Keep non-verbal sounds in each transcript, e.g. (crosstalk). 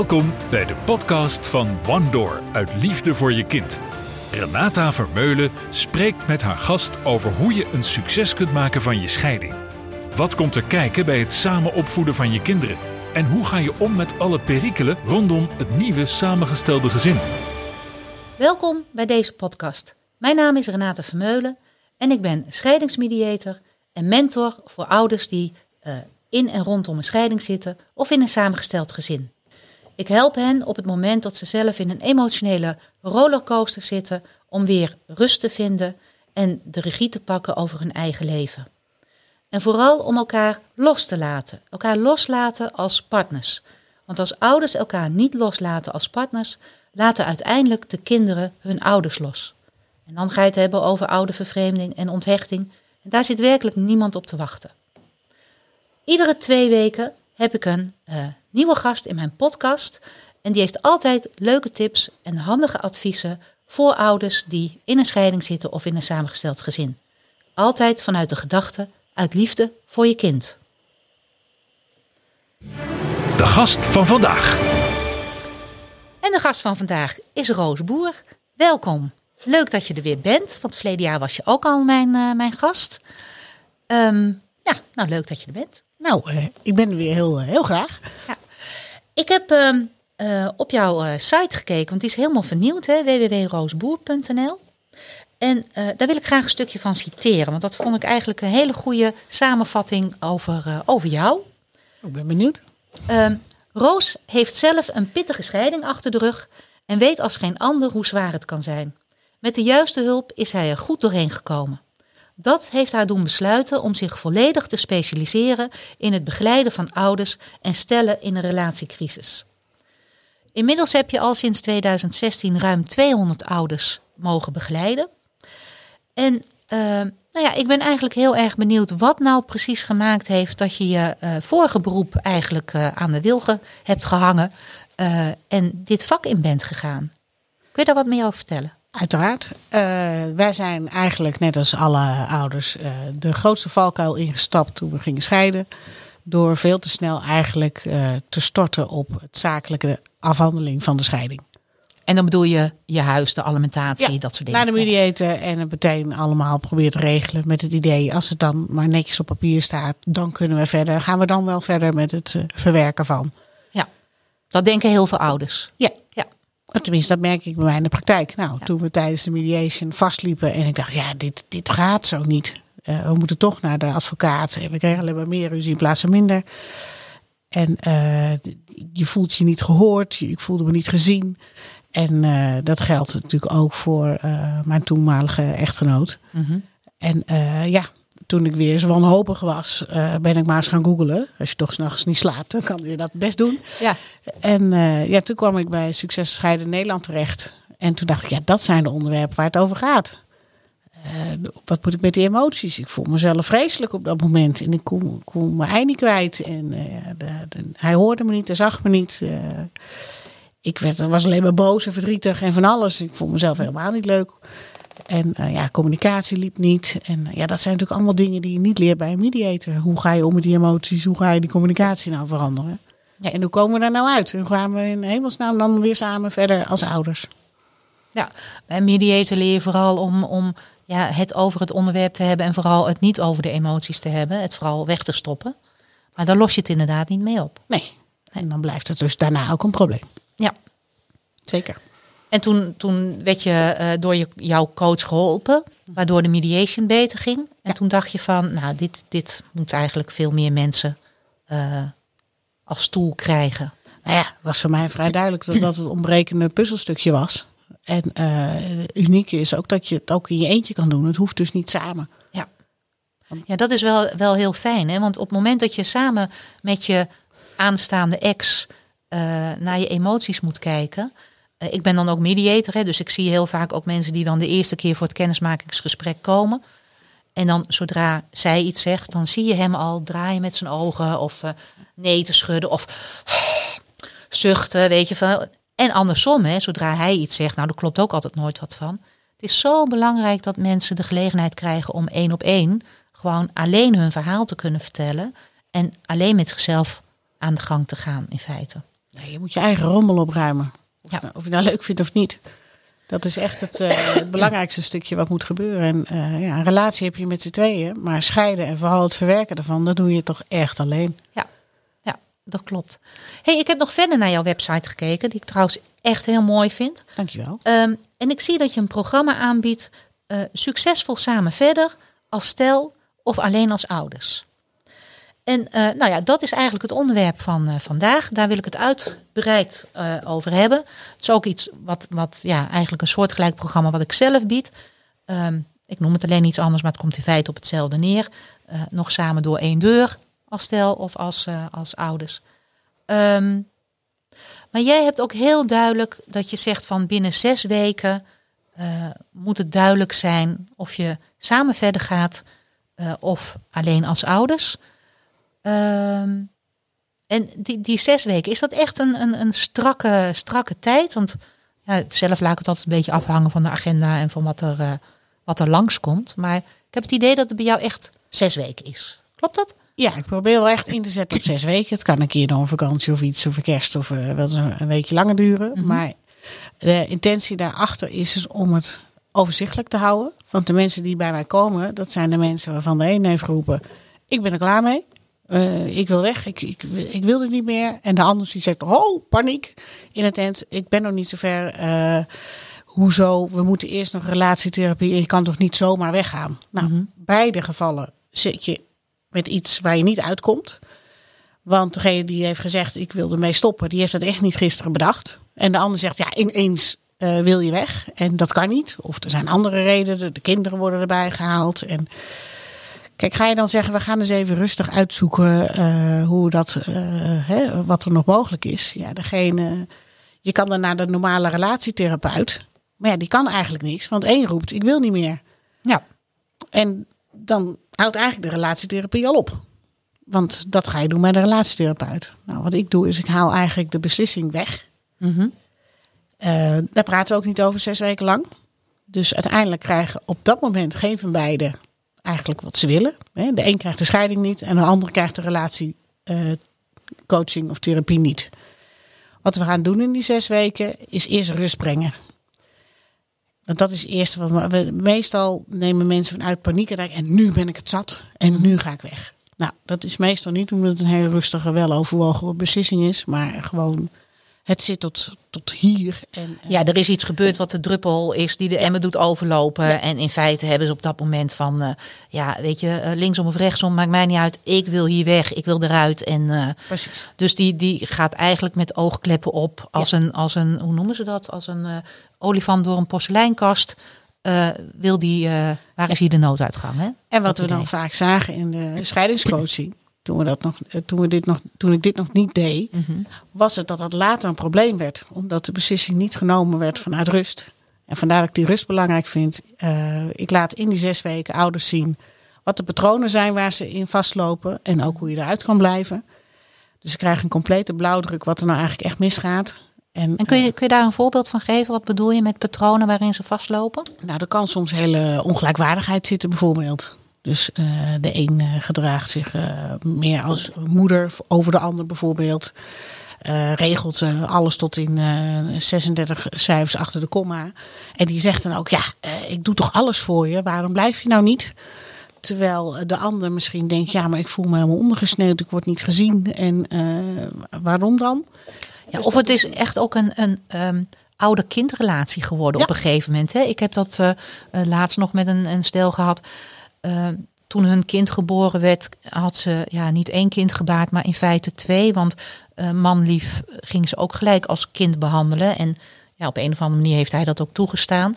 Welkom bij de podcast van One Door uit Liefde voor je kind. Renata Vermeulen spreekt met haar gast over hoe je een succes kunt maken van je scheiding. Wat komt er kijken bij het samen opvoeden van je kinderen? En hoe ga je om met alle perikelen rondom het nieuwe samengestelde gezin? Welkom bij deze podcast. Mijn naam is Renate Vermeulen en ik ben scheidingsmediator en mentor voor ouders die uh, in en rondom een scheiding zitten of in een samengesteld gezin. Ik help hen op het moment dat ze zelf in een emotionele rollercoaster zitten om weer rust te vinden en de regie te pakken over hun eigen leven. En vooral om elkaar los te laten, elkaar loslaten als partners. Want als ouders elkaar niet loslaten als partners, laten uiteindelijk de kinderen hun ouders los. En dan ga je het hebben over oudervervreemding en onthechting. En daar zit werkelijk niemand op te wachten. Iedere twee weken heb ik een uh, nieuwe gast in mijn podcast. En die heeft altijd leuke tips en handige adviezen voor ouders die in een scheiding zitten of in een samengesteld gezin. Altijd vanuit de gedachte uit liefde voor je kind. De gast van vandaag. En de gast van vandaag is Roos Boer. Welkom. Leuk dat je er weer bent, want verleden jaar was je ook al mijn, uh, mijn gast. Um, ja, nou leuk dat je er bent. Nou, uh, ik ben er weer heel, uh, heel graag. Ja. Ik heb uh, op jouw site gekeken, want die is helemaal vernieuwd, www.roosboer.nl. En daar wil ik graag een stukje van citeren, want dat vond ik eigenlijk een hele goede samenvatting over, over jou. Ik ben benieuwd. Ehm, Roos heeft zelf een pittige scheiding achter de rug en weet als geen ander hoe zwaar het kan zijn. Met de juiste hulp is hij er goed doorheen gekomen. Dat heeft haar doen besluiten om zich volledig te specialiseren in het begeleiden van ouders en stellen in een relatiecrisis. Inmiddels heb je al sinds 2016 ruim 200 ouders mogen begeleiden. En uh, nou ja, ik ben eigenlijk heel erg benieuwd wat nou precies gemaakt heeft dat je je uh, vorige beroep eigenlijk uh, aan de wilgen hebt gehangen en dit vak in bent gegaan. Kun je daar wat meer over vertellen? Uiteraard. Uh, wij zijn eigenlijk net als alle ouders uh, de grootste valkuil ingestapt toen we gingen scheiden. Door veel te snel eigenlijk uh, te storten op het zakelijke afhandeling van de scheiding. En dan bedoel je je huis, de alimentatie, ja, dat soort dingen. Naar de mediator en het meteen allemaal proberen te regelen met het idee, als het dan maar netjes op papier staat, dan kunnen we verder. Gaan we dan wel verder met het verwerken van. Ja, dat denken heel veel ouders. Ja. Ja. Tenminste, dat merk ik bij mij in de praktijk. Nou, ja. toen we tijdens de mediation vastliepen en ik dacht, ja, dit, dit gaat zo niet. Uh, we moeten toch naar de advocaat. En we kregen alleen maar meer ruzie in plaats van minder. En uh, je voelt je niet gehoord. Ik voelde me niet gezien. En uh, dat geldt natuurlijk ook voor mijn toenmalige echtgenoot. Mm -hmm. En ja, toen ik weer eens wanhopig was, uh, ben ik maar eens gaan googlen. Als je toch s'nachts niet slaapt, dan kan je dat best doen. Ja. En uh, ja, toen kwam ik bij Succes Scheiden Nederland terecht. En toen dacht ik, ja, dat zijn de onderwerpen waar het over gaat. Uh, wat moet ik met die emoties? Ik voel mezelf vreselijk op dat moment. En ik kon, kon mijn ei niet kwijt. En de, de, hij hoorde me niet, hij zag me niet. ik werd, was alleen maar boos en verdrietig en van alles. Ik vond mezelf helemaal niet leuk. En uh, ja, communicatie liep niet. En uh, ja, dat zijn natuurlijk allemaal dingen die je niet leert bij een mediator. Hoe ga je om met die emoties? Hoe ga je die communicatie nou veranderen? Ja, en hoe komen we daar nou uit? Hoe gaan we in hemelsnaam dan weer samen verder als ouders? Ja, bij mediator leer je vooral om, om ja, het over het onderwerp te hebben en vooral het niet over de emoties te hebben. Het vooral weg te stoppen. Maar daar los je het inderdaad niet mee op. Nee. En dan blijft het dus daarna ook een probleem. Ja. Zeker. En toen, toen werd je uh, door je, jouw coach geholpen, waardoor de mediation beter ging. En ja. toen dacht je van, nou, dit, dit moet eigenlijk veel meer mensen uh, als stoel krijgen. Nou ja, het was voor mij vrij duidelijk dat dat het ontbrekende puzzelstukje was. En uh, het unieke is ook dat je het ook in je eentje kan doen. Het hoeft dus niet samen. Ja, ja dat is wel, wel heel fijn. Hè? Want op het moment dat je samen met je aanstaande ex naar je emoties moet kijken ik ben dan ook mediator, hè, dus ik zie heel vaak ook mensen die dan de eerste keer voor het kennismakingsgesprek komen. En dan zodra zij iets zegt, dan zie je hem al draaien met zijn ogen of uh, nee te schudden of (sighs) zuchten, weet je van. En andersom, hè, zodra hij iets zegt, nou, daar klopt ook altijd nooit wat van. Het is zo belangrijk dat mensen de gelegenheid krijgen om één op één gewoon alleen hun verhaal te kunnen vertellen en alleen met zichzelf aan de gang te gaan, in feite. Nee, je moet je eigen rommel opruimen. Of, Ja. je nou- of je nou leuk vindt of niet. Dat is echt het, eh, (coughs) het belangrijkste stukje wat moet gebeuren. En eh, ja, een relatie heb je met z'n tweeën. Maar scheiden en vooral het verwerken ervan, dat doe je toch echt alleen. Ja, ja dat klopt. hey, ik heb nog verder naar jouw website gekeken, die ik trouwens echt heel mooi vind. Dankjewel. Ehm, en ik zie dat je een programma aanbiedt, eh, Succesvol Samen Verder, als stel of alleen als ouders. En eh, nou ja, dat is eigenlijk het onderwerp van eh, vandaag. Daar wil ik het uitbreid eh, over hebben. Het is ook iets wat, wat ja, eigenlijk een soortgelijk programma wat ik zelf bied. Ehm, ik noem het alleen iets anders, maar het komt in feite op hetzelfde neer. Nog samen door één deur als stel of als, als ouders. Ehm, maar jij hebt ook heel duidelijk dat je zegt van binnen zes weken moet het duidelijk zijn of je samen verder gaat of alleen als ouders. Ehm, en die, die zes weken, is dat echt een, een, een strakke, strakke tijd? Want ja, zelf laat ik het altijd een beetje afhangen van de agenda en van wat er, eh, wat er langskomt. Maar ik heb het idee dat het bij jou echt zes weken is. Klopt dat? Ja, ik probeer wel echt in te zetten op zes weken. Het kan een keer door een vakantie of iets, of een kerst of eh, wel eens een, een weekje langer duren. Maar de intentie daarachter is dus om het overzichtelijk te houden. Want de mensen die bij mij komen, dat zijn de mensen waarvan de een heeft geroepen: Ik ben er klaar mee. Eh, ik wil weg, ik, ik, ik wil niet meer. En de ander die zegt: Oh, paniek in het tent. Ik ben nog niet zo ver. Eh, hoezo? We moeten eerst nog relatietherapie. Je kan toch niet zomaar weggaan? Nou, beide gevallen zit je met iets waar je niet uitkomt. Want degene die heeft gezegd, ik wil ermee stoppen, die heeft dat echt niet gisteren bedacht. En de ander zegt, ja, ineens eh, wil je weg. En dat kan niet. Of er zijn andere redenen. De kinderen worden erbij gehaald. En kijk, ga je dan zeggen, we gaan eens even rustig uitzoeken eh, hoe dat, eh, hè, wat er nog mogelijk is. Ja, degene, je kan dan naar de normale relatietherapeut. Maar ja, die kan eigenlijk niks. Want één roept, ik wil niet meer. Ja. En dan houdt eigenlijk de relatietherapie al op. Want dat ga je doen bij de relatietherapeut. Nou, wat ik doe is, ik haal eigenlijk de beslissing weg. Eh, daar praten we ook niet over zes weken lang. Dus uiteindelijk krijgen op dat moment geen van beiden eigenlijk wat ze willen. De een krijgt de scheiding niet en de ander krijgt de relatie eh, of therapie niet. Wat we gaan doen in die zes weken is eerst rust brengen. Want dat is het eerste wat we meestal nemen mensen vanuit paniek en denken, en nu ben ik het zat en nu ga ik weg. Nou, dat is meestal niet omdat het een hele rustige, weloverwogen beslissing is, maar gewoon het zit tot, tot hier. En, Ja, er is iets gebeurd wat de druppel is die de emmer doet overlopen. En in feite hebben ze op dat moment van, eh, ja, weet je, eh, linksom of rechtsom, maakt mij niet uit. Ik wil hier weg, ik wil eruit. En eh, Precies. dus die, die gaat eigenlijk met oogkleppen op als, een, als een, hoe noemen ze dat? Als een olifant door een porseleinkast. wil die, waar is hier de nooduitgang? Hè? En wat Dat we dan vaak zagen in de (clears throat) scheidingscoaching, toen, we dat nog, eh, toen, we dit nog, toen ik dit nog niet deed, was het dat dat later een probleem werd. Omdat de beslissing niet genomen werd vanuit rust. En vandaar dat ik die rust belangrijk vind. Eh, ik laat in die zes weken ouders zien wat de patronen zijn waar ze in vastlopen. En ook hoe je eruit kan blijven. Dus ze krijgen een complete blauwdruk wat er nou eigenlijk echt misgaat. En, En kun je, kun je daar een voorbeeld van geven? Wat bedoel je met patronen waarin ze vastlopen? Nou, er kan soms hele ongelijkwaardigheid zitten, bijvoorbeeld. Dus eh, de een eh, gedraagt zich eh, meer als moeder over de ander, bijvoorbeeld. Regelt alles tot in eh, 36 cijfers achter de komma. En die zegt dan ook: Ja, ik doe toch alles voor je, waarom blijf je nou niet? Terwijl de ander misschien denkt: Ja, maar ik voel me helemaal ondergesneeuwd, ik word niet gezien. En waarom dan? Ja, Dus of het is echt ook een, een ehm, ouder-kindrelatie geworden Ja. op een gegeven moment. Hè? Ik heb dat laatst nog met een, een stel gehad. Ehm, toen hun kind geboren werd, had ze ja, niet één kind gebaard, maar in feite twee. Want eh manlief ging ze ook gelijk als kind behandelen. En ja, op een of andere manier heeft hij dat ook toegestaan.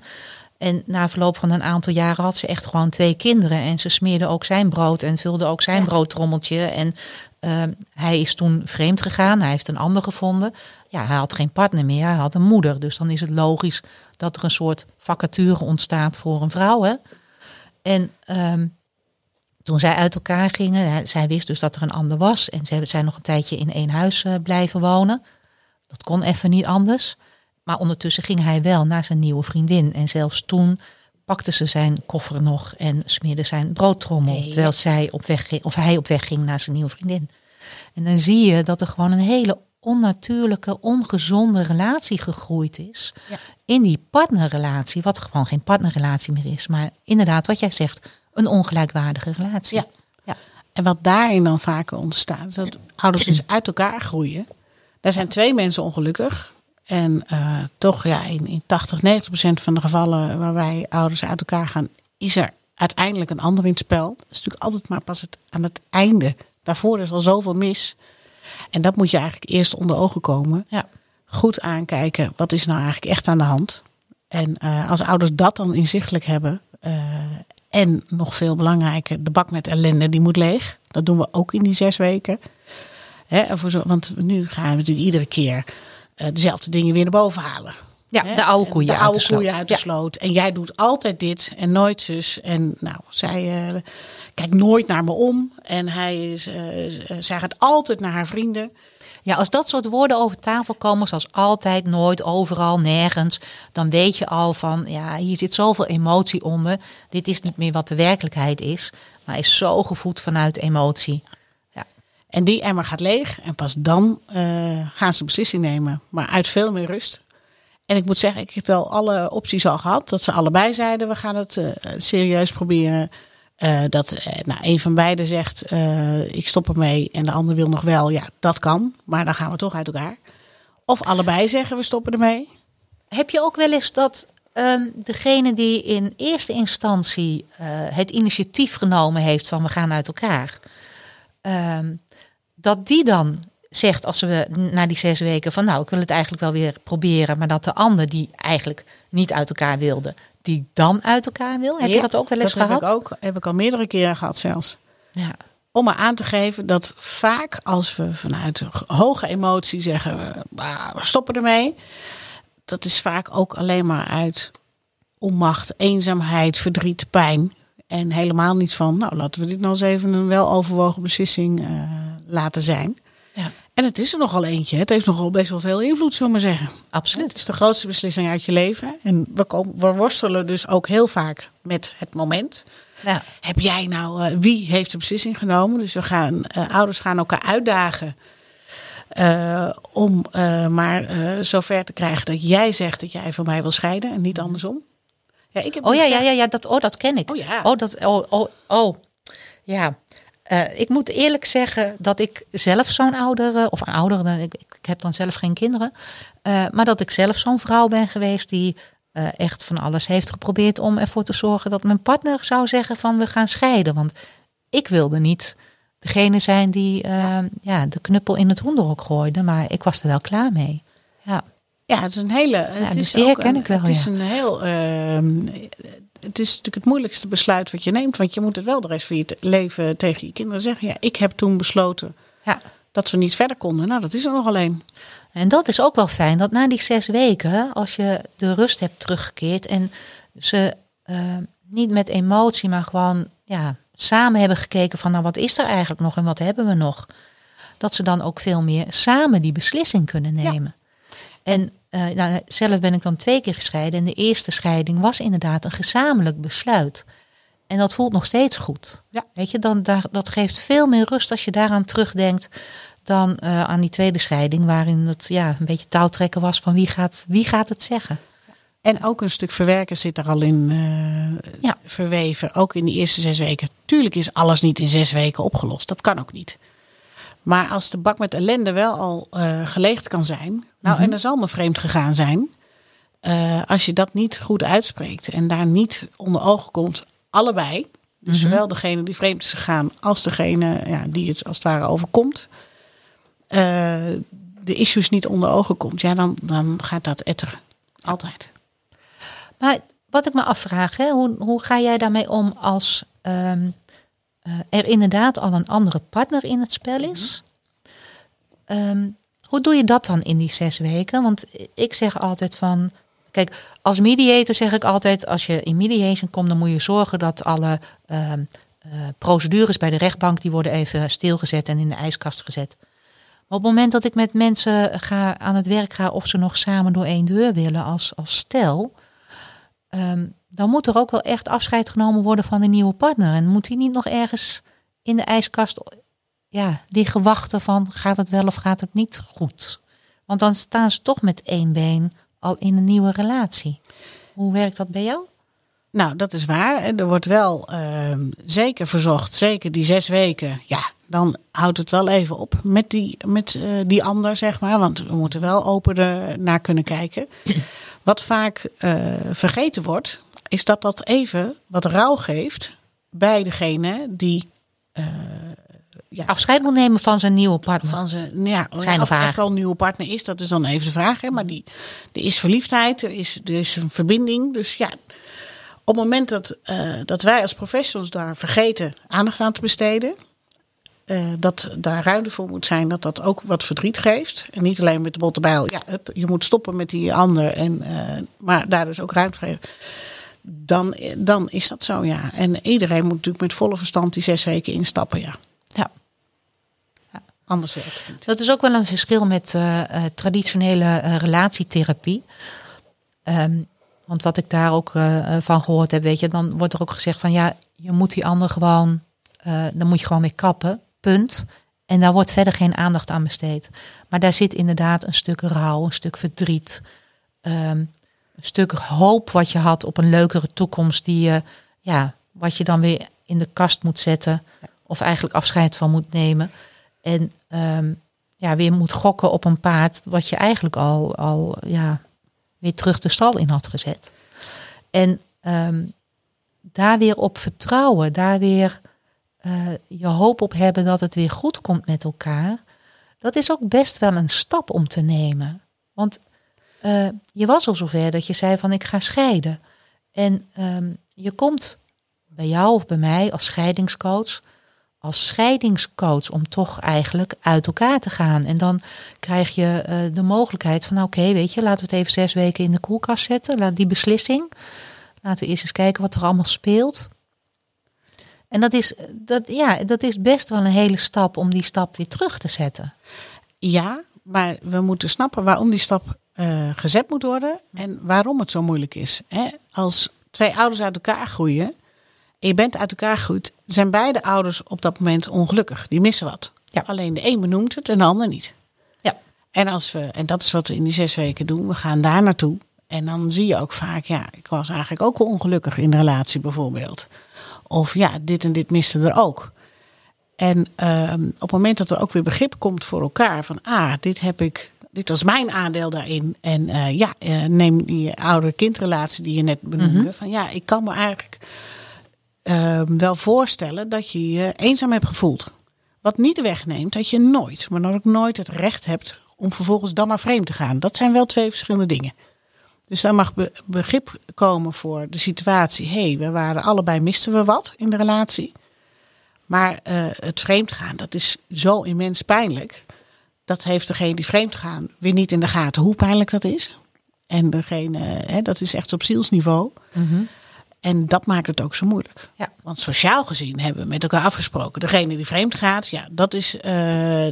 En na verloop van een aantal jaren had ze echt gewoon twee kinderen. En ze smeerde ook zijn brood en vulde ook zijn Ja. broodtrommeltje. En ehm, hij is toen vreemd gegaan. Hij heeft een ander gevonden. Ja, hij had geen partner meer. Hij had een moeder. Dus dan is het logisch dat er een soort vacature ontstaat voor een vrouw. Hè? En ehm, toen zij uit elkaar gingen, hè, zij wist dus dat er een ander was. En ze zijn nog een tijdje in één huis eh, blijven wonen. Dat kon even niet anders. Maar ondertussen ging hij wel naar zijn nieuwe vriendin. En zelfs toen pakte ze zijn koffer nog en smeerde zijn broodtrommel. Nee. Terwijl zij op weg ging, of hij op weg ging naar zijn nieuwe vriendin. En dan zie je dat er gewoon een hele onnatuurlijke, ongezonde relatie gegroeid is. Ja. In die partnerrelatie, wat gewoon geen partnerrelatie meer is. Maar inderdaad, wat jij zegt, een ongelijkwaardige relatie. Ja. En wat daarin dan vaker ontstaat, is dat ouders dus uit elkaar groeien. Daar zijn twee mensen ongelukkig. En eh, toch, ja, in, in 80, 90 procent van de gevallen waarbij ouders uit elkaar gaan, is er uiteindelijk een ander in het spel. Dat is natuurlijk altijd maar pas het, aan het einde. Daarvoor is al zoveel mis. En dat moet je eigenlijk eerst onder ogen komen. Ja. Goed aankijken, wat is nou eigenlijk echt aan de hand? En eh, als ouders dat dan inzichtelijk hebben, eh, en nog veel belangrijker, de bak met ellende, die moet leeg. Dat doen we ook in die zes weken. Hè, voor zo, want nu gaan we natuurlijk iedere keer eh, dezelfde dingen weer naar boven halen. Ja, Hè? de oude koeien de uit de sloot. koeien uit de Ja. sloot. En jij doet altijd dit en nooit zus. En nou, zij eh, kijkt nooit naar me om. En hij is, eh, zij gaat altijd naar haar vrienden. Ja, als dat soort woorden over tafel komen, zoals altijd, nooit, overal, nergens, dan weet je al van, ja, hier zit zoveel emotie onder. Dit is niet meer wat de werkelijkheid is, maar is zo gevoed vanuit emotie. Ja, En die emmer gaat leeg. En pas dan gaan ze beslissing nemen. Maar uit veel meer rust. En ik moet zeggen, ik heb wel alle opties al gehad. Dat ze allebei zeiden, we gaan het eh, serieus proberen. Eh, dat eh, nou, een van beiden zegt, ik stop ermee. En de ander wil nog wel. Ja, dat kan. Maar dan gaan we toch uit elkaar. Of allebei zeggen, we stoppen ermee. Heb je ook wel eens dat ehm, degene die in eerste instantie het initiatief genomen heeft van we gaan uit elkaar, ehm, dat die dan zegt als we na die zes weken van nou ik wil het eigenlijk wel weer proberen, maar dat de ander die eigenlijk niet uit elkaar wilde, die dan uit elkaar wil? Heb je dat ook wel eens dat gehad? Heb ik, ook, heb ik al meerdere keren gehad zelfs. Ja. Om maar aan te geven dat vaak als we vanuit hoge emotie zeggen, we, "Ah, we stoppen ermee. Dat is vaak ook alleen maar uit onmacht, eenzaamheid, verdriet, pijn. En helemaal niet van, nou laten we dit nou eens even een weloverwogen beslissing eh, laten zijn. Ja. En het is er nogal eentje. Het heeft nogal best wel veel invloed, zullen we maar zeggen. Absoluut. Het is de grootste beslissing uit je leven. En we, komen, we worstelen dus ook heel vaak met het moment. Ja. Heb jij nou, eh, wie heeft de beslissing genomen? Dus we gaan, eh, ouders gaan elkaar uitdagen. eh, om maar zover te krijgen dat jij zegt dat jij van mij wil scheiden en niet andersom. Ja, ik heb Oh ja, gezegd- ja, ja, ja dat, oh, dat ken ik. Oh ja. Oh, dat, oh, oh, oh. Ja. Eh, ik moet eerlijk zeggen dat ik zelf zo'n oudere, of een oudere, ik, ik heb dan zelf geen kinderen, eh, maar dat ik zelf zo'n vrouw ben geweest die eh, echt van alles heeft geprobeerd om ervoor te zorgen dat mijn partner zou zeggen van we gaan scheiden. Want ik wilde niet degene zijn die eh, ja, de knuppel in het hondenhok gooide, maar ik was er wel klaar mee. Ja. Ja, het is een hele. Het dus is die ook herken een, ik wel, Het is ja. een heel. Het is natuurlijk het moeilijkste besluit wat je neemt, want je moet het wel de rest van je leven tegen je kinderen zeggen. Ja, ik heb toen besloten ja. dat we niet verder konden. Nou, dat is er nog alleen. En dat is ook wel fijn, dat na die zes weken, als je de rust hebt teruggekeerd en ze eh, niet met emotie, maar gewoon ja, samen hebben gekeken van nou wat is er eigenlijk nog en wat hebben we nog, dat ze dan ook veel meer samen die beslissing kunnen nemen. En eh, nou, zelf ben ik dan twee keer gescheiden en de eerste scheiding was inderdaad een gezamenlijk besluit. En dat voelt nog steeds goed. Ja. Weet je, dan, daar, dat geeft veel meer rust als je daaraan terugdenkt dan eh, aan die tweede scheiding, waarin het ja, een beetje touwtrekken was van wie gaat, wie gaat het zeggen. En ook een stuk verwerken zit er al in eh, Ja. verweven. Ook in die eerste zes weken. Tuurlijk is alles niet in zes weken opgelost. Dat kan ook niet. Maar als de bak met ellende wel al eh, geleegd kan zijn. Nou, en er zal me vreemd gegaan zijn. eh, als je dat niet goed uitspreekt en daar niet onder ogen komt, allebei. Dus zowel degene die vreemd is gegaan als degene ja, die het als het ware overkomt. eh, de issues niet onder ogen komt. Ja, dan, dan gaat dat etteren. Altijd. Maar wat ik me afvraag, hè, hoe, hoe ga jij daarmee om als ehm, eh, er inderdaad al een andere partner in het spel is? Ehm, hoe doe je dat dan in die zes weken? Want ik zeg altijd van, kijk, als mediator zeg ik altijd, als je in mediation komt, dan moet je zorgen dat alle ehm, eh, procedures bij de rechtbank, die worden even stilgezet en in de ijskast gezet. Maar op het moment dat ik met mensen ga, aan het werk ga of ze nog samen door één deur willen als, als stel, ehm, dan moet er ook wel echt afscheid genomen worden van de nieuwe partner. En moet die niet nog ergens in de ijskast ja, die gewachten van gaat het wel of gaat het niet goed? Want dan staan ze toch met één been al in een nieuwe relatie. Hoe werkt dat bij jou? Nou, dat is waar. Er wordt wel ehm, zeker verzocht, zeker die zes weken. Ja, dan houdt het wel even op met die, met, eh, die ander, zeg maar. Want we moeten wel open naar kunnen kijken. Wat vaak eh, vergeten wordt, is dat dat even wat rouw geeft bij degene die ja, Afscheid moet nemen van zijn nieuwe partner. van zijn, ja, Zijn of of haar. echt al een nieuwe partner is, dat is dan even de vraag. Hè? Maar die, er is verliefdheid, er is, er is een verbinding. Dus ja, op het moment dat, eh, dat wij als professionals daar vergeten aandacht aan te besteden, eh, dat daar ruimte voor moet zijn dat dat ook wat verdriet geeft. En niet alleen met de botte bijl, ja, hup, je moet stoppen met die ander, en, eh, maar daar dus ook ruimte voor geven. Dan, dan is dat zo, ja. En iedereen moet natuurlijk met volle verstand die zes weken instappen, ja. Ja. Anders werkt het. Dat is ook wel een verschil met eh, eh, traditionele eh, relatietherapie. Ehm, want wat ik daar ook van gehoord heb, weet je, dan wordt er ook gezegd van ja, je moet die ander gewoon, dan moet je gewoon mee kappen, punt. En daar wordt verder geen aandacht aan besteed. Maar daar zit inderdaad een stuk rouw, een stuk verdriet, ehm, een stuk hoop wat je had op een leukere toekomst, die je, ja, wat je dan weer in de kast moet zetten, of eigenlijk afscheid van moet nemen. En ehm, ja, weer moet gokken op een paard wat je eigenlijk al, al ja, weer terug de stal in had gezet. En ehm, daar weer op vertrouwen, daar weer eh, je hoop op hebben dat het weer goed komt met elkaar. Dat is ook best wel een stap om te nemen. Want eh, je was al zover dat je zei van ik ga scheiden. En ehm, je komt bij jou of bij mij als scheidingscoach als scheidingscoach om toch eigenlijk uit elkaar te gaan. En dan krijg je eh, de mogelijkheid van oké, weet je, laten we het even zes weken in de koelkast zetten. Laat die beslissing. Laten we eerst eens kijken wat er allemaal speelt. En dat is, dat, ja, dat is best wel een hele stap om die stap weer terug te zetten. Ja, maar we moeten snappen waarom die stap eh, gezet moet worden en waarom het zo moeilijk is. Hè? Als twee ouders uit elkaar groeien en je bent uit elkaar gegroeid, zijn beide ouders op dat moment ongelukkig. Die missen wat. Ja. Alleen de een benoemt het en de ander niet. Ja. En, als we, en dat is wat we in die zes weken doen. We gaan daar naartoe. En dan zie je ook vaak, ja, ik was eigenlijk ook wel ongelukkig in de relatie bijvoorbeeld. Of ja, dit en dit miste er ook. En ehm, op het moment dat er ook weer begrip komt voor elkaar van, ah, dit heb ik, dit was mijn aandeel daarin. En eh, ja, eh, neem die ouder-kindrelatie die je net benoemde. Van ja, ik kan me eigenlijk ehm, wel voorstellen dat je je eenzaam hebt gevoeld. Wat niet wegneemt dat je nooit, maar dan ook nooit het recht hebt om vervolgens dan maar vreemd te gaan. Dat zijn wel twee verschillende dingen. Dus daar mag be- begrip komen voor de situatie. Hé, hey, we waren allebei, misten we wat in de relatie. Maar eh, het vreemd gaan, dat is zo immens pijnlijk. Dat heeft degene die vreemd gaan weer niet in de gaten hoe pijnlijk dat is. En degene, hè, dat is echt op zielsniveau. En dat maakt het ook zo moeilijk. Ja. Want sociaal gezien hebben we met elkaar afgesproken. Degene die vreemd gaat, ja, dat is eh,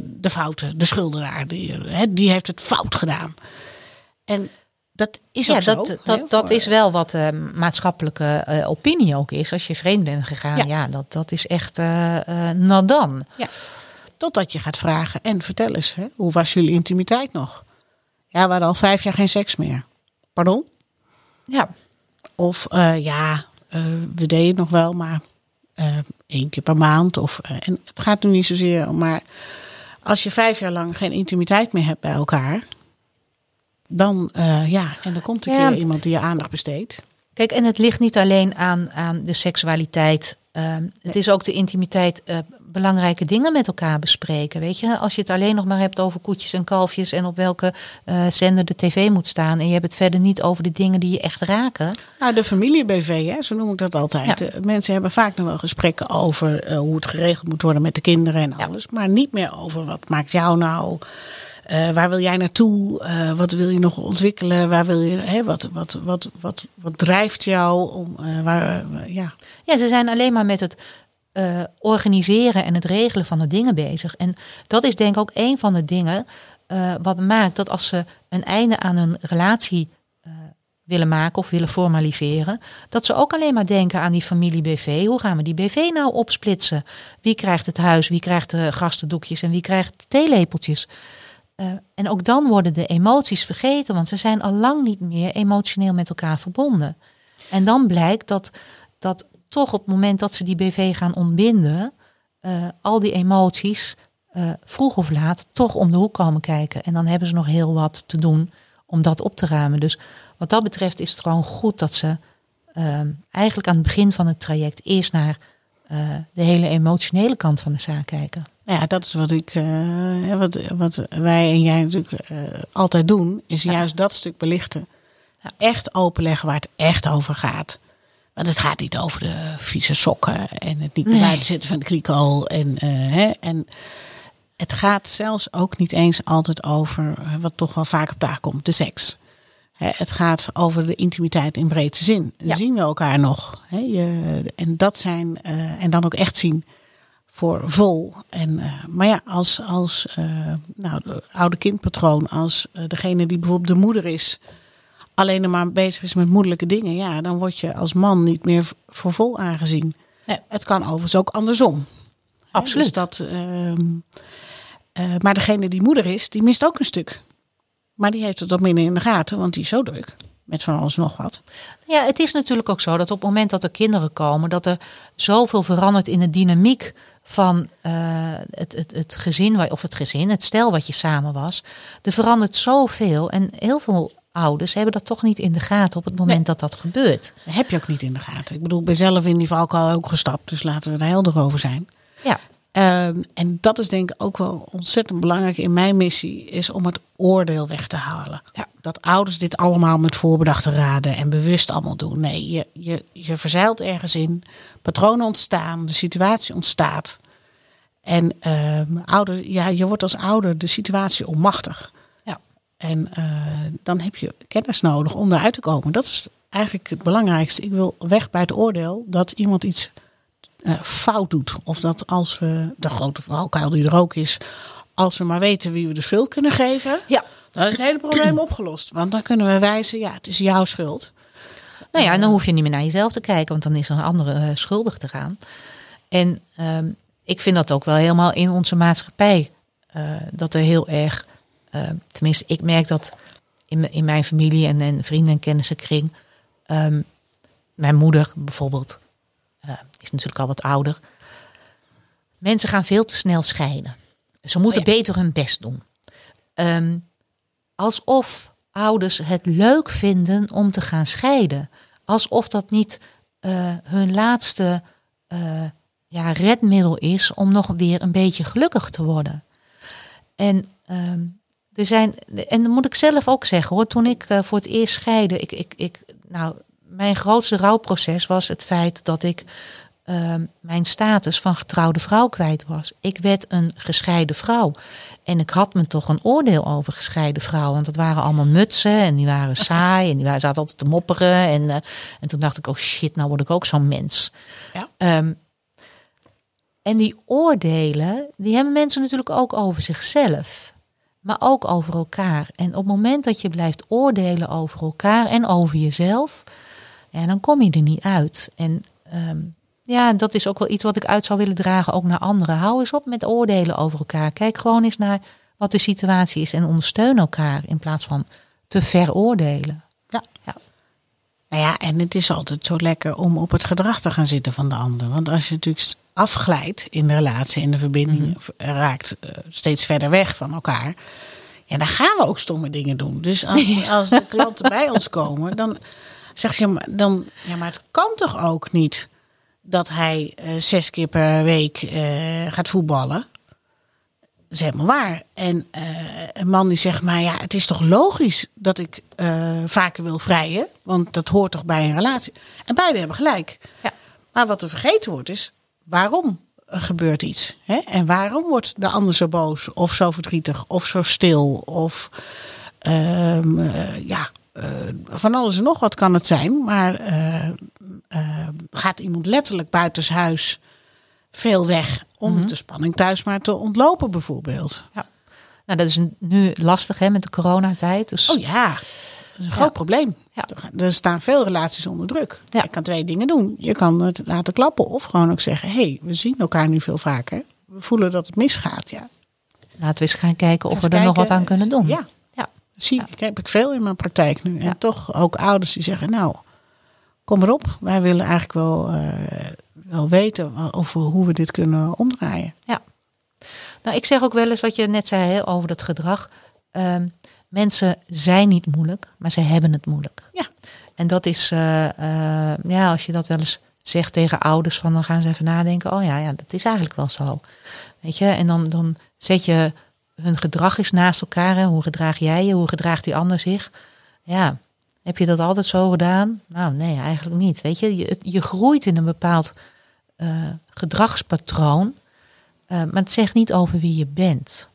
de foute, de schuldenaar. Die, eh, hè, die heeft het fout gedaan. En dat is ook zo. dat, dat, dat is wel wat de maatschappelijke eh, opinie ook is. Als je vreemd bent gegaan, ja, Ja. dat, dat is echt eh nadan. Ja. Totdat je gaat vragen, en vertel eens, hè, hoe was jullie intimiteit nog? Ja, we hadden al vijf jaar geen seks meer. Pardon? Ja, Of eh, ja, eh, we deden het nog wel, maar eh, één keer per maand. Of, en het gaat nu niet zozeer om, maar als je vijf jaar lang geen intimiteit meer hebt bij elkaar, dan ja, en er komt een Ja. keer iemand die je aandacht besteedt. Kijk, en het ligt niet alleen aan, aan de seksualiteit. Ehm, het is ook de intimiteit, eh, belangrijke dingen met elkaar bespreken. Weet je, als je het alleen nog maar hebt over koetjes en kalfjes en op welke eh, zender de tv moet staan. En je hebt het verder niet over de dingen die je echt raken. Nou, de familie-BV, hè, zo noem ik dat altijd. Ja. Eh, Mensen hebben vaak nog wel gesprekken over hoe het geregeld moet worden met de kinderen en Ja. alles. Maar niet meer over wat maakt jou nou, eh, waar wil jij naartoe, Eh, wat wil je nog ontwikkelen, waar wil je, hè, wat, wat, wat, wat, wat drijft jou om, eh, waar, ja. Ja, ze zijn alleen maar met het organiseren en het regelen van de dingen bezig. En dat is denk ik ook een van de dingen wat maakt dat als ze een einde aan hun relatie willen maken of willen formaliseren, dat ze ook alleen maar denken aan die familie BV. Hoe gaan we die BV nou opsplitsen? Wie krijgt het huis, wie krijgt de gastendoekjes en wie krijgt de theelepeltjes? Uh, en ook dan worden de emoties vergeten, want ze zijn al lang niet meer emotioneel met elkaar verbonden. En dan blijkt dat, dat toch op het moment dat ze die BV gaan ontbinden, uh, al die emoties uh, vroeg of laat toch om de hoek komen kijken. En dan hebben ze nog heel wat te doen om dat op te ruimen. Dus wat dat betreft is het gewoon goed dat ze uh, eigenlijk aan het begin van het traject eerst naar de hele emotionele kant van de zaak kijken. Ja, dat is wat ik, uh, wat, wat wij en jij natuurlijk altijd doen, is ja. juist dat stuk belichten. Ja. Echt openleggen waar het echt over gaat. Want het gaat niet over de vieze sokken en het niet nee. buiten zitten van de kliko. En, hè, en het gaat zelfs ook niet eens altijd over, wat toch wel vaak op tafel komt, de seks. Het gaat over de intimiteit in breedste zin. Ja. Zien we elkaar nog? En dat zijn, en dan ook echt zien voor vol. En, uh, maar ja, als, als uh, nou, de oude kindpatroon, als degene die bijvoorbeeld de moeder is, alleen maar bezig is met moederlijke dingen, ja, dan word je als man niet meer voor vol aangezien. Nee. Het kan overigens ook andersom. Absoluut. Dus dat, ehm, maar degene die moeder is, die mist ook een stuk. Maar die heeft het wat minder in de gaten, want die is zo druk. Met van alles nog wat. Ja, het is natuurlijk ook zo dat op het moment dat er kinderen komen, dat er zoveel verandert in de dynamiek van uh, het, het, het gezin, of het gezin, het stel wat je samen was. Er verandert zoveel. En heel veel ouders hebben dat toch niet in de gaten op het moment nee. dat dat gebeurt. Dat heb je ook niet in de gaten. Ik bedoel, ik ben zelf in die valkuil ook gestapt, dus laten we er helder over zijn. Ja. Um, en dat is denk ik ook wel ontzettend belangrijk in mijn missie, is om het oordeel weg te halen. Ja. Dat ouders dit allemaal met voorbedachte raden en bewust allemaal doen. Nee, je, je, je verzeilt ergens in, patronen ontstaan, de situatie ontstaat. En um, ouder, ja, je wordt als ouder de situatie onmachtig. Ja. En uh, dan heb je kennis nodig om eruit te komen. Dat is eigenlijk het belangrijkste. Ik wil weg bij het oordeel dat iemand iets fout doet. Of dat als we, de grote valkuil die er ook is, als we maar weten wie we de schuld kunnen geven, ja. dan is het hele probleem opgelost. Want dan kunnen we wijzen, ja, het is jouw schuld. Nou ja, en dan hoef je niet meer naar jezelf te kijken, want dan is er een andere uh, schuldig te gaan. En um, ik vind dat ook wel helemaal in onze maatschappij. Uh, dat er heel erg, tenminste, ik merk dat in, in mijn familie en, en vrienden en kennissenkring. Um, mijn moeder bijvoorbeeld, is natuurlijk al wat ouder. Mensen gaan veel te snel scheiden. Ze moeten oh ja. beter hun best doen. Um, alsof ouders het leuk vinden om te gaan scheiden. Alsof dat niet uh, hun laatste uh, ja, redmiddel is om nog weer een beetje gelukkig te worden. En um, er zijn, en dan moet ik zelf ook zeggen hoor, toen ik uh, voor het eerst scheide, ik, ik, ik, nou, mijn grootste rouwproces was het feit dat ik uh, mijn status van getrouwde vrouw kwijt was. Ik werd een gescheiden vrouw. En ik had me toch een oordeel over gescheiden vrouwen. Want dat waren allemaal mutsen en die waren (laughs) saai en die waren, zaten altijd te mopperen. En, uh, en toen dacht ik, oh shit, nou word ik ook zo'n mens. Ja. Um, en die oordelen, die hebben mensen natuurlijk ook over zichzelf. Maar ook over elkaar. En op het moment dat je blijft oordelen over elkaar en over jezelf, ja, dan kom je er niet uit. En um, ja, dat is ook wel iets wat ik uit zou willen dragen, ook naar anderen. Hou eens op met oordelen over elkaar. Kijk gewoon eens naar wat de situatie is en ondersteun elkaar in plaats van te veroordelen. Ja. ja. Nou ja, en het is altijd zo lekker om op het gedrag te gaan zitten van de ander. Want als je natuurlijk afglijdt in de relatie, in de verbinding, mm -hmm. raakt uh, steeds verder weg van elkaar. Ja, dan gaan we ook stomme dingen doen. Dus als, (laughs) als de klanten bij ons komen, dan zeg je, dan, ja, maar het kan toch ook niet dat hij uh, zes keer per week uh, gaat voetballen. Dat is helemaal waar. En uh, een man die zegt, maar ja, het is toch logisch dat ik vaker wil vrijen. Want dat hoort toch bij een relatie. En beide hebben gelijk. Ja. Maar wat er vergeten wordt is, waarom gebeurt iets? Hè? En waarom wordt de ander zo boos of zo verdrietig of zo stil? Of um, ja, uh, van alles en nog wat kan het zijn. Maar uh, uh, gaat iemand letterlijk buitenshuis veel weg om mm -hmm. de spanning thuis maar te ontlopen bijvoorbeeld. Ja. Nou, dat is nu lastig hè, met de coronatijd. Dus, oh ja. is een groot probleem. Ja. Er staan veel relaties onder druk. Ja. Je kan twee dingen doen. Je kan het laten klappen of gewoon ook zeggen... hé, hey, we zien elkaar nu veel vaker. We voelen dat het misgaat. Ja, Laten we eens gaan kijken of Eens we er nog wat aan kunnen doen. ja. Ja. zie ik. heb ik veel in mijn praktijk nu. Ja. En toch ook ouders die zeggen... nou, kom erop. Wij willen eigenlijk wel, eh, wel weten over hoe we dit kunnen omdraaien. Nou, ik zeg ook wel eens wat je net zei hè, over dat gedrag. Ehm, mensen zijn niet moeilijk, maar ze hebben het moeilijk. Ja. En dat is, eh, eh, ja, als je dat wel eens zegt tegen ouders, van dan gaan ze even nadenken. Oh ja, ja dat is eigenlijk wel zo. Weet je, en dan, dan zet je hun gedrag eens naast elkaar. Hè. Hoe gedraag jij je? Hoe gedraagt die ander zich? Ja, heb je dat altijd zo gedaan? Nou, nee, eigenlijk niet. Weet je, je, je groeit in een bepaald eh, gedragspatroon. Eh, maar het zegt niet over wie je bent.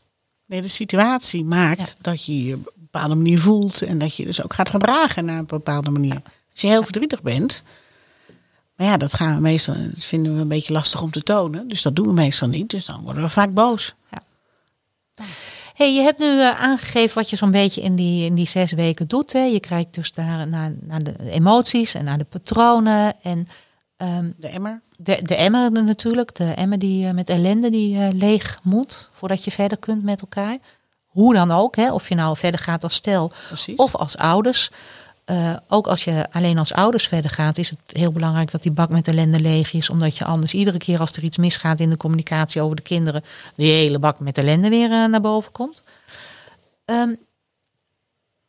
Nee, de situatie maakt dat je je op een bepaalde manier voelt. En dat je dus ook gaat gedragen naar een bepaalde manier. Als je heel verdrietig bent. Maar ja, dat gaan we meestal. Dat vinden we een beetje lastig om te tonen. Dus dat doen we meestal niet. Dus dan worden we vaak boos. Hey, je hebt nu eh, aangegeven wat je zo'n beetje in die, in die zes weken doet. Hè. Je kijkt dus daar naar, naar de emoties en naar de patronen. En ehm, De emmer. de, de emmer natuurlijk. De emmer die eh, met ellende die eh, leeg moet. Voordat je verder kunt met elkaar. Hoe dan ook. Hè. Of je nou verder gaat als stel Precies. of als ouders. Eh, ook als je alleen als ouders verder gaat, is het heel belangrijk dat die bak met ellende leeg is. Omdat je anders iedere keer als er iets misgaat in de communicatie over de kinderen, die hele bak met ellende weer eh, naar boven komt. Ehm,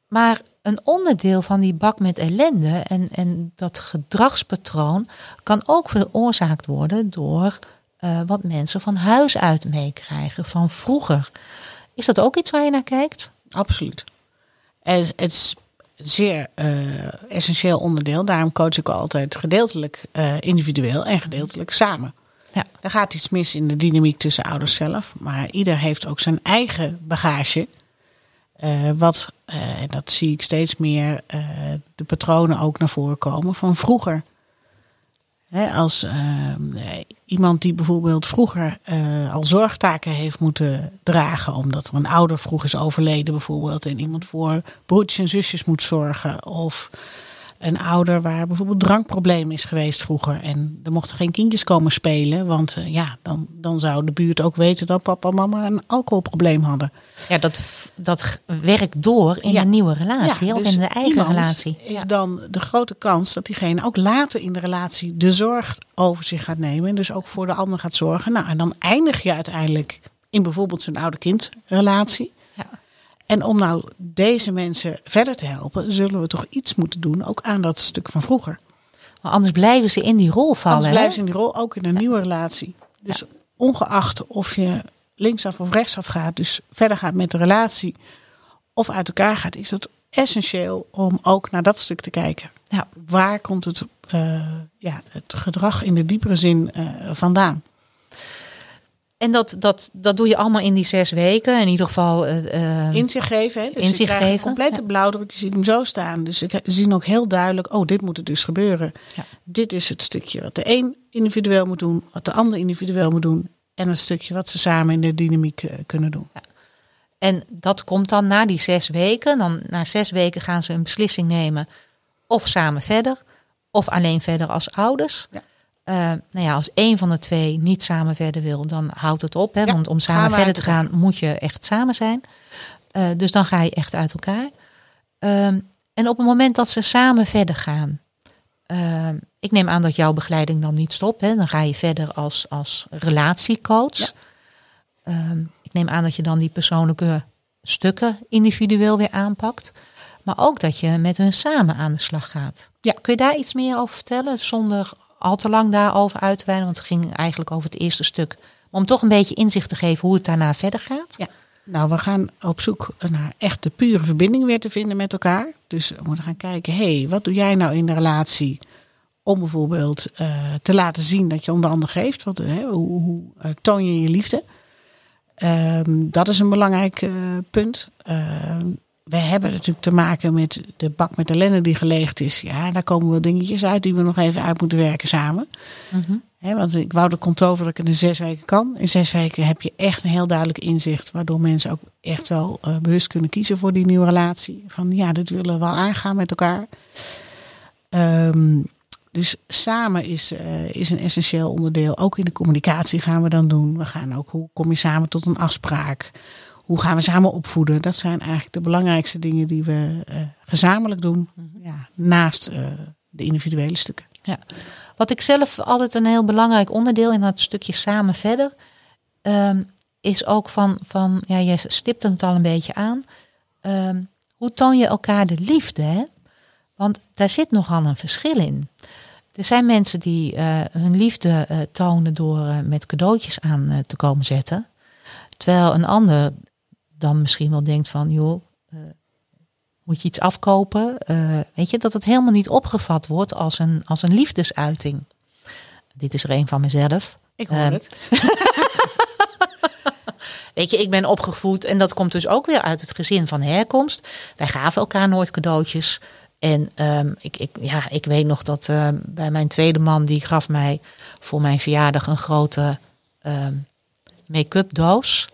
maar een onderdeel van die bak met ellende en, en dat gedragspatroon kan ook veroorzaakt worden door eh, wat mensen van huis uit meekrijgen, van vroeger. Is dat ook iets waar je naar kijkt? Absoluut. Het een zeer eh, essentieel onderdeel. Daarom coach ik altijd gedeeltelijk eh, individueel en gedeeltelijk samen. Ja. Er gaat iets mis in de dynamiek tussen ouders zelf. Maar ieder heeft ook zijn eigen bagage. Eh, wat, en dat zie ik steeds meer, de patronen ook naar voren komen van vroeger. Als eh, iemand die bijvoorbeeld vroeger eh, al zorgtaken heeft moeten dragen, omdat er een ouder vroeg is overleden bijvoorbeeld, en iemand voor broertjes en zusjes moet zorgen. Of een ouder waar bijvoorbeeld drankprobleem is geweest vroeger. En er mochten geen kindjes komen spelen, want eh, ja, dan, dan zou de buurt ook weten dat papa en mama een alcoholprobleem hadden. Ja, dat, dat werkt door in Ja. een nieuwe relatie Ja, of dus in de eigen relatie. Is Ja. dan de grote kans dat diegene ook later in de relatie de zorg over zich gaat nemen. En dus ook voor de ander gaat zorgen. Nou, en dan eindig je uiteindelijk in bijvoorbeeld zo'n oude-kind relatie. En om nou deze mensen verder te helpen, zullen we toch iets moeten doen, ook aan dat stuk van vroeger. Maar anders blijven ze in die rol vallen. Anders blijven ze in die rol ook in een nieuwe relatie. Dus ongeacht of je linksaf of rechtsaf gaat, dus verder gaat met de relatie of uit elkaar gaat, is het essentieel om ook naar dat stuk te kijken. Ja. Waar komt het, eh, ja, het gedrag in de diepere zin eh, vandaan? En dat, dat, dat doe je allemaal in die zes weken. In ieder geval. eh, Inzicht geven. Hè? Dus Inzicht geven, een complete ja. blauwdruk. Je ziet hem zo staan. Dus ze zien ook heel duidelijk, oh, dit moet er dus gebeuren. Ja. Dit is het stukje wat de een individueel moet doen, wat de ander individueel moet doen. En het stukje wat ze samen in de dynamiek eh, kunnen doen. En dat komt dan na die zes weken. Dan na zes weken gaan ze een beslissing nemen. Of samen verder. Of alleen verder als ouders. Ja. Eh, nou ja, als één van de twee niet samen verder wil, dan houdt het op. Hè? Ja, Want om samen verder te gaan, moet je echt samen zijn. Eh, dus dan ga je echt uit elkaar. Ehm, en op het moment dat ze samen verder gaan. ehm, ik neem aan dat jouw begeleiding dan niet stopt. Hè? Dan ga je verder als, als relatiecoach. Ja. Ehm, ik neem aan dat je dan die persoonlijke stukken individueel weer aanpakt. Maar ook dat je met hun samen aan de slag gaat. Ja. Kun je daar iets meer over vertellen? Zonder al te lang daarover uit te wijden. Want het ging eigenlijk over het eerste stuk. Om toch een beetje inzicht te geven hoe het daarna verder gaat. Ja. Nou, we gaan op zoek naar echt de pure verbinding weer te vinden met elkaar. Dus we moeten gaan kijken, hé, hey, wat doe jij nou in de relatie om bijvoorbeeld eh, te laten zien dat je om de ander geeft? Wat, hè, hoe hoe eh, toon je je liefde? Ehm, dat is een belangrijk eh, punt. Ehm, we hebben natuurlijk te maken met de bak met ellende die geleegd is. Ja, daar komen wel dingetjes uit die we nog even uit moeten werken samen. Mhm. Want ik wou de komt over dat ik het in zes weken kan. In zes weken heb je echt een heel duidelijk inzicht. Waardoor mensen ook echt wel uh, bewust kunnen kiezen voor die nieuwe relatie. Van ja, dit willen we wel aangaan met elkaar. Um, dus samen is, uh, is een essentieel onderdeel. Ook in de communicatie gaan we dan doen. We gaan ook, hoe kom je samen tot een afspraak? Hoe gaan we samen opvoeden? Dat zijn eigenlijk de belangrijkste dingen die we uh, gezamenlijk doen. Ja, naast uh, de individuele stukken. Ja. Wat ik zelf altijd een heel belangrijk onderdeel in dat stukje samen verder. Um, is ook van, van ja, je stipte het al een beetje aan. Um, hoe toon je elkaar de liefde? Hè? Want daar zit nogal een verschil in. Er zijn mensen die uh, hun liefde tonen door met cadeautjes aan te komen zetten. Terwijl een ander dan misschien wel denkt van, joh, moet je iets afkopen? weet je, dat het helemaal niet opgevat wordt als een, als een liefdesuiting. Dit is er een van mezelf. Ik hoor het. (laughs) Weet je, ik ben opgevoed en dat komt dus ook weer uit het gezin van herkomst. Wij gaven elkaar nooit cadeautjes. En um, ik, ik, ja, ik weet nog dat uh, bij mijn tweede man, die gaf mij voor mijn verjaardag een grote um, make-up doos.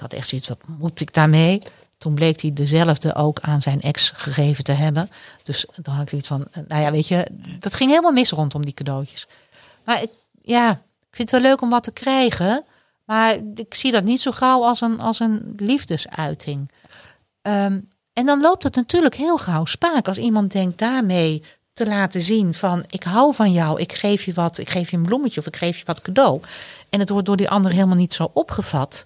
Ik had echt zoiets, wat moet ik daarmee? Toen bleek hij dezelfde ook aan zijn ex gegeven te hebben. Dus dan had ik zoiets van, nou ja, weet je, dat ging helemaal mis rondom die cadeautjes. Maar ik, ja, ik vind het wel leuk om wat te krijgen. Maar ik zie dat niet zo gauw als een, als een liefdesuiting. Um, en dan loopt het natuurlijk heel gauw spaak als iemand denkt daarmee te laten zien van ik hou van jou, ik geef je wat, ik geef je een bloemetje of ik geef je wat cadeau. En het wordt door die ander helemaal niet zo opgevat.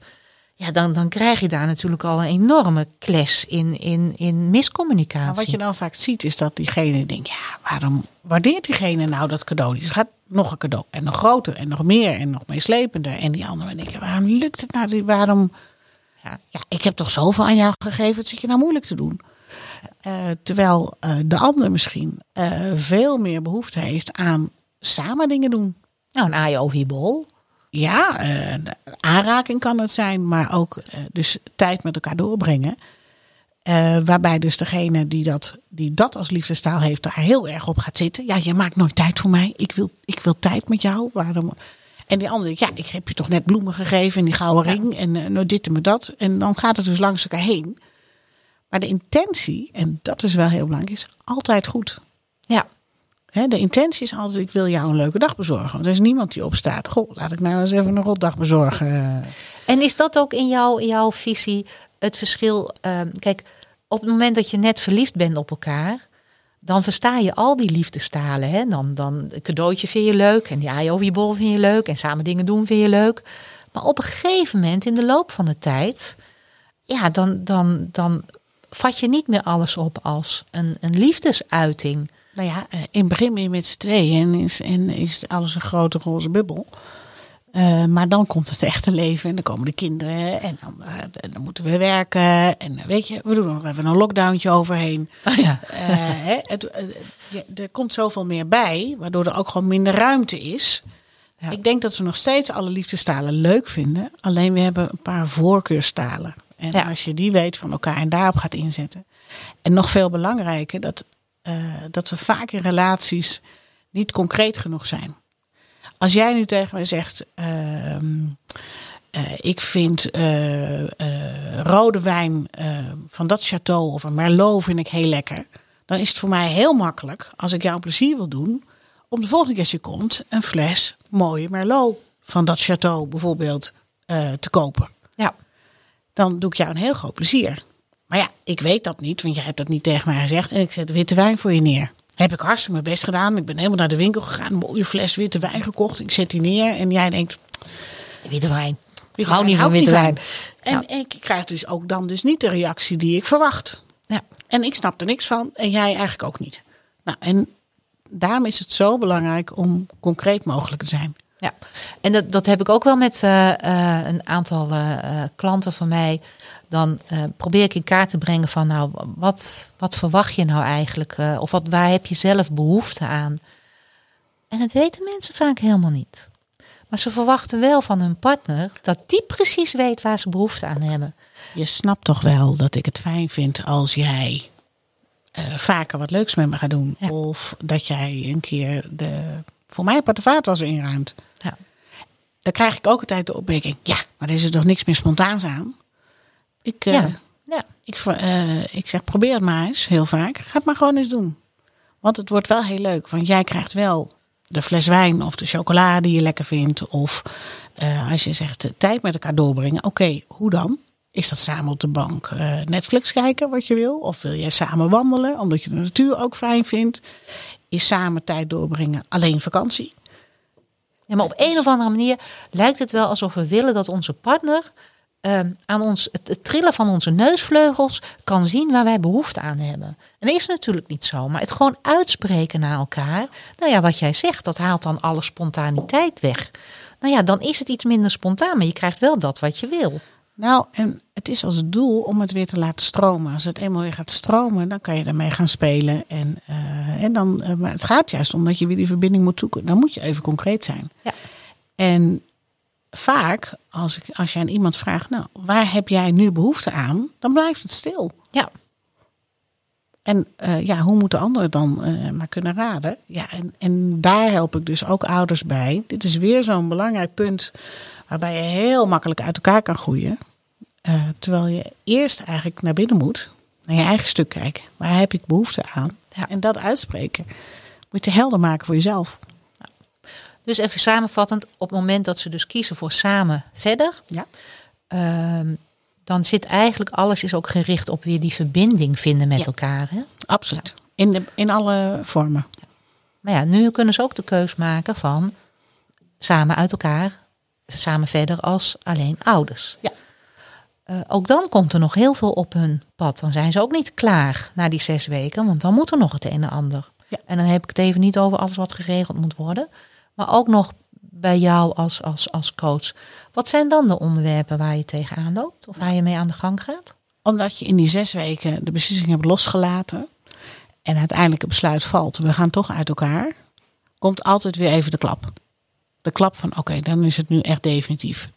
Ja, dan, dan krijg je daar natuurlijk al een enorme clash in, in, in miscommunicatie. Maar wat je dan vaak ziet is dat diegene denkt, ja, waarom waardeert diegene nou dat cadeau? Die gaat nog een cadeau en nog groter en nog meer en nog meeslepender. En die anderen denken, waarom lukt het nou? Waarom ja, ja, ik heb toch zoveel aan jou gegeven, het zit je nou moeilijk te doen. Uh, terwijl uh, de ander misschien uh, veel meer behoefte heeft aan samen dingen doen. Nou, een IOV-bol. Ja, aanraking kan het zijn, maar ook dus tijd met elkaar doorbrengen. waarbij dus degene die dat, die dat als liefdestaal heeft, daar heel erg op gaat zitten. Ja, je maakt nooit tijd voor mij. Ik wil, ik wil tijd met jou. Waarom? En die andere, ja, ik heb je toch net bloemen gegeven en die gouden ring en uh, nou dit en dat. En dan gaat het dus langs elkaar heen. Maar de intentie, en dat is wel heel belangrijk, is altijd goed. Ja. De intentie is altijd, ik wil jou een leuke dag bezorgen. Want er is niemand die opstaat. Goh, laat ik nou eens even een rotdag bezorgen. En is dat ook in, jou, in jouw visie het verschil? Uh, kijk, op het moment dat je net verliefd bent op elkaar dan versta je al die liefdestalen. Hè? Dan, dan een cadeautje vind je leuk en die over je bol vind je leuk en samen dingen doen vind je leuk. Maar op een gegeven moment in de loop van de tijd, ja, dan, dan, dan vat je niet meer alles op als een, een liefdesuiting. Nou ja, eh, in het begin ben je met z'n tweeën en is, en is alles een grote roze bubbel. Uh, maar dan komt het echte leven en dan komen de kinderen en dan, uh, dan moeten we werken. En weet je, we doen nog even een lockdowntje overheen. Oh (laughs) ja. hè, het, er komt zoveel meer bij, waardoor er ook gewoon minder ruimte is. Ja. Ik denk dat we nog steeds alle liefdestalen leuk vinden. Alleen we hebben een paar voorkeurstalen. En ja. als je die weet van elkaar en daarop gaat inzetten. En nog veel belangrijker, dat, dat we vaak in relaties niet concreet genoeg zijn. Als jij nu tegen mij zegt, uh, uh, ik vind uh, rode wijn van dat château of een Merlot vind ik heel lekker. Dan is het voor mij heel makkelijk, als ik jou een plezier wil doen, om de volgende keer als je komt een fles mooie Merlot van dat château bijvoorbeeld te kopen. Ja. Dan doe ik jou een heel groot plezier. Maar ja, ik weet dat niet, want jij hebt dat niet tegen mij gezegd. En ik zet witte wijn voor je neer. Heb ik hartstikke mijn best gedaan. Ik ben helemaal naar de winkel gegaan. Een mooie fles witte wijn gekocht. Ik zet die neer. En jij denkt... Witte wijn. Ik hou niet van witte wijn. En ja. ik krijg dus ook dan dus niet de reactie die ik verwacht. Ja. En ik snap er niks van. En jij eigenlijk ook niet. Nou, en daarom is het zo belangrijk om concreet mogelijk te zijn. Ja, en dat, dat heb ik ook wel met uh, uh, een aantal uh, klanten van mij dan uh, probeer ik in kaart te brengen van nou, wat, wat verwacht je nou eigenlijk? Uh, of wat, waar heb je zelf behoefte aan? En dat weten mensen vaak helemaal niet. Maar ze verwachten wel van hun partner dat die precies weet waar ze behoefte aan hebben. Je snapt toch wel dat ik het fijn vind als jij uh, vaker wat leuks met me gaat doen. Ja. Of dat jij een keer de voor mij vaatwasser inruimt. Ja. Dan krijg ik ook altijd de opmerking, ja, maar er is er toch niks meer spontaans aan? Ik, eh, Ja. Ja. ik, eh, ik zeg, probeer het maar eens, heel vaak. Ga het maar gewoon eens doen. Want het wordt wel heel leuk. Want jij krijgt wel de fles wijn of de chocola die je lekker vindt. Of eh, als je zegt tijd met elkaar doorbrengen. Oké, hoe dan? Is dat samen op de bank Netflix kijken wat je wil? Of wil jij samen wandelen omdat je de natuur ook fijn vindt? Is samen tijd doorbrengen alleen vakantie? Ja, maar op een of andere manier lijkt het wel alsof we willen dat onze partner ehm, aan ons, het, het trillen van onze neusvleugels kan zien waar wij behoefte aan hebben. En dat is natuurlijk niet zo, maar het gewoon uitspreken naar elkaar. Nou ja, wat jij zegt, dat haalt dan alle spontaniteit weg. Nou ja, dan is het iets minder spontaan, maar je krijgt wel dat wat je wil. Nou, en het is als doel om het weer te laten stromen. Als het eenmaal weer gaat stromen, dan kan je ermee gaan spelen. En, eh, en dan, eh, maar het gaat juist om dat je weer die verbinding moet zoeken. Dan moet je even concreet zijn. Ja. En vaak, als, ik, als je aan iemand vraagt, nou, waar heb jij nu behoefte aan? Dan blijft het stil. Ja, En eh, ja, hoe moeten anderen dan eh, maar kunnen raden? Ja, en, en daar help ik dus ook ouders bij. Dit is weer zo'n belangrijk punt waarbij je heel makkelijk uit elkaar kan groeien. Eh, terwijl je eerst eigenlijk naar binnen moet, naar je eigen stuk kijken. Waar heb ik behoefte aan? Ja. En dat uitspreken. Moet je helder maken voor jezelf. Dus even samenvattend, op het moment dat ze dus kiezen voor samen verder, Ja. ehm, dan zit eigenlijk alles is ook gericht op weer die verbinding vinden met Ja. elkaar. Hè? Absoluut. In, de, in alle vormen. Maar ja, nu kunnen ze ook de keus maken van samen uit elkaar, samen verder als alleen ouders. Ja. Eh, ook dan komt er nog heel veel op hun pad. Dan zijn ze ook niet klaar na die zes weken, want dan moet er nog het een en ander. Ja. En dan heb ik het even niet over alles wat geregeld moet worden, maar ook nog bij jou als, als, als coach. Wat zijn dan de onderwerpen waar je tegenaan loopt of waar je mee aan de gang gaat? Omdat je in die zes weken de beslissing hebt losgelaten. En uiteindelijk het besluit valt. We gaan toch uit elkaar. Komt altijd weer even de klap. De klap van oké, dan is het nu echt definitief.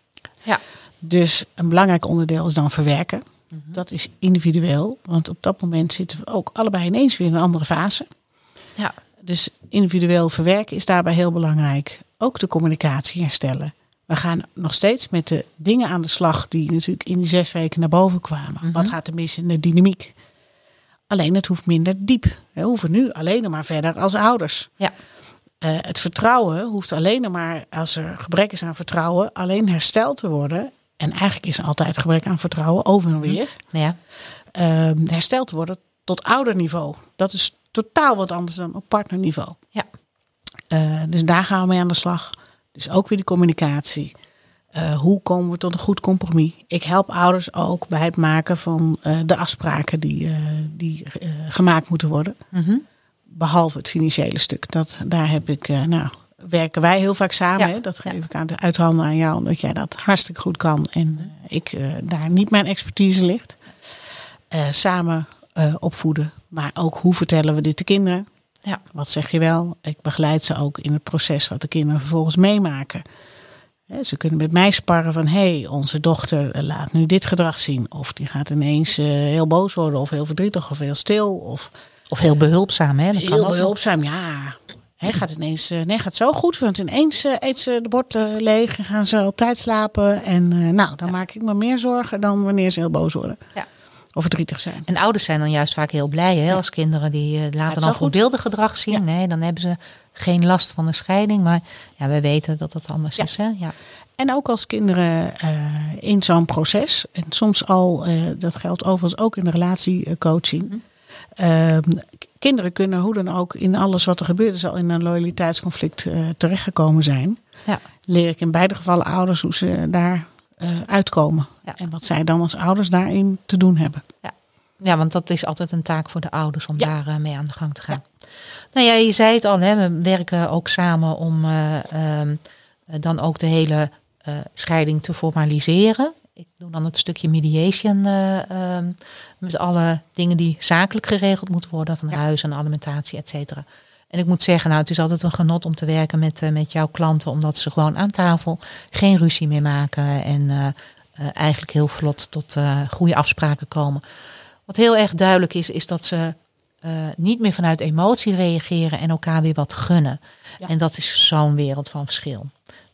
Ja. Dus een belangrijk onderdeel is dan verwerken. Dat is individueel. Want op dat moment zitten we ook allebei ineens weer in een andere fase. Ja. Dus individueel verwerken is daarbij heel belangrijk. Ook de communicatie herstellen. We gaan nog steeds met de dingen aan de slag die natuurlijk in die zes weken naar boven kwamen. Wat gaat er mis in de dynamiek? Alleen het hoeft minder diep. We hoeven nu alleen nog maar verder als ouders. Ja. Eh, het vertrouwen hoeft alleen nog maar, als er gebrek is aan vertrouwen, alleen hersteld te worden. En eigenlijk is er altijd gebrek aan vertrouwen, over en weer. Ja. Ehm, hersteld te worden tot ouderniveau. Dat is totaal wat anders dan op partnerniveau. Ja. Eh, dus daar gaan we mee aan de slag. Dus ook weer die communicatie. Eh, hoe komen we tot een goed compromis? Ik help ouders ook bij het maken van eh, de afspraken die, die gemaakt moeten worden. Mhm. Behalve het financiële stuk. Dat, daar heb ik, nou, werken wij heel vaak samen. Ja, Hè? Dat ja. geef ik aan de uithanden aan jou, omdat jij dat hartstikke goed kan. En eh, ik daar niet mijn expertise ligt. Samen eh, opvoeden. Maar ook hoe vertellen we dit de kinderen? Ja. Wat zeg je wel? Ik begeleid ze ook in het proces wat de kinderen vervolgens meemaken. Ze kunnen met mij sparren van hé, hey, onze dochter laat nu dit gedrag zien. Of die gaat ineens eh, heel boos worden, of heel verdrietig, of heel stil. Of Of heel behulpzaam, hè? Dat kan heel nog. behulpzaam, ja. Hij gaat ineens, eh, nee, gaat zo goed, want ineens eh, eet ze de bord leeg en gaan ze op tijd slapen. En nou, dan maak ik me meer zorgen dan wanneer ze heel boos worden. Ja. Of verdrietig zijn. En ouders zijn dan juist vaak heel blij hè, als kinderen die eh, laten is dan wel goed. voorbeeldig gedrag zien. Ja. Nee, dan hebben ze geen last van de scheiding. Maar ja, we weten dat dat anders Ja. is. Hè? Ja. En ook als kinderen eh, in zo'n proces, en soms al, eh, dat geldt overigens ook in de relatiecoaching. K- kinderen kunnen hoe dan ook in alles wat er gebeurt is al in een loyaliteitsconflict eh, terechtgekomen zijn. Ja. Leer ik in beide gevallen ouders hoe ze daar eh, uitkomen. Ja. En wat zij dan als ouders daarin te doen hebben. ja, want dat is altijd een taak voor de ouders om Ja. daar eh, mee aan de gang te gaan. Nou ja, je zei het al, hè, we werken ook samen om eh, ehm, eh, dan ook de hele scheiding te formaliseren. Ik doe dan het stukje mediation eh, ehm, met alle dingen die zakelijk geregeld moeten worden, van Ja. huis en alimentatie, et cetera. En ik moet zeggen, nou, het is altijd een genot om te werken met, met jouw klanten, omdat ze gewoon aan tafel geen ruzie meer maken en eigenlijk heel vlot tot eh, goede afspraken komen. Wat heel erg duidelijk is, is dat ze eh, niet meer vanuit emotie reageren en elkaar weer wat gunnen. Ja. En dat is zo'n wereld van verschil.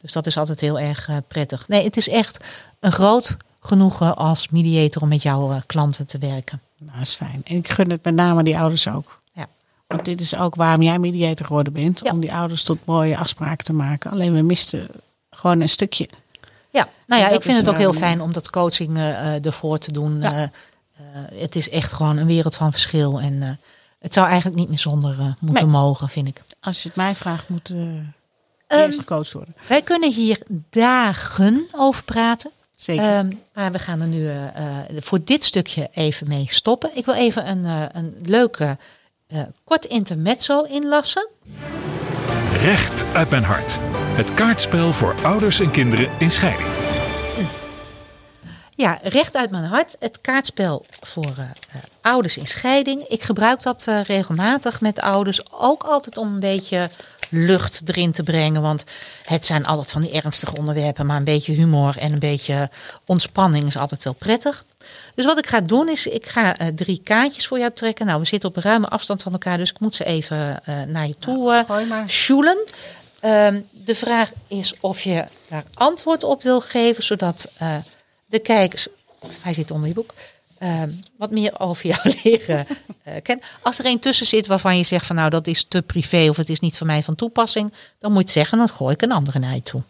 Dus dat is altijd heel erg eh, prettig. Nee, het is echt een groot genoegen als mediator om met jouw eh, klanten te werken. Nou, dat is fijn. En ik gun het met name die ouders ook. Ja. Want dit is ook waarom jij mediator geworden bent. Ja. Om die ouders tot mooie afspraken te maken. Alleen we misten gewoon een stukje. Ja, nou ja, ik vind het ook heel fijn om dat coaching eh, eh, ervoor te doen. Ja. Eh, het is echt gewoon een wereld van verschil. En het zou eigenlijk niet meer zonder moeten Nee. mogen, vind ik. Als je het mij vraagt, moet Ehm, eerst gecoacht worden. Wij kunnen hier dagen over praten. Zeker. Ehm, maar we gaan er nu voor dit stukje even mee stoppen. Ik wil even een, een leuke kort intermezzo inlassen. Recht uit mijn hart. Het kaartspel voor ouders en kinderen in scheiding. Ja, recht uit mijn hart. Het kaartspel voor eh, eh, ouders in scheiding. Ik gebruik dat eh, regelmatig met ouders. Ook altijd om een beetje lucht erin te brengen. Want het zijn altijd van die ernstige onderwerpen. Maar een beetje humor en een beetje ontspanning is altijd wel prettig. Dus wat ik ga doen is, ik ga eh, drie kaartjes voor jou trekken. Nou, we zitten op een ruime afstand van elkaar. Dus ik moet ze even eh, naar je toe sjoelen. Ehm, de vraag is of je daar antwoord op wil geven, zodat de kijkers, hij zit onder je boek, ehm, wat meer over jou (laughs) leren kennen. Als er een tussen zit waarvan je zegt van nou dat is te privé of het is niet voor mij van toepassing, dan moet je het zeggen, dan gooi ik een andere naar je toe.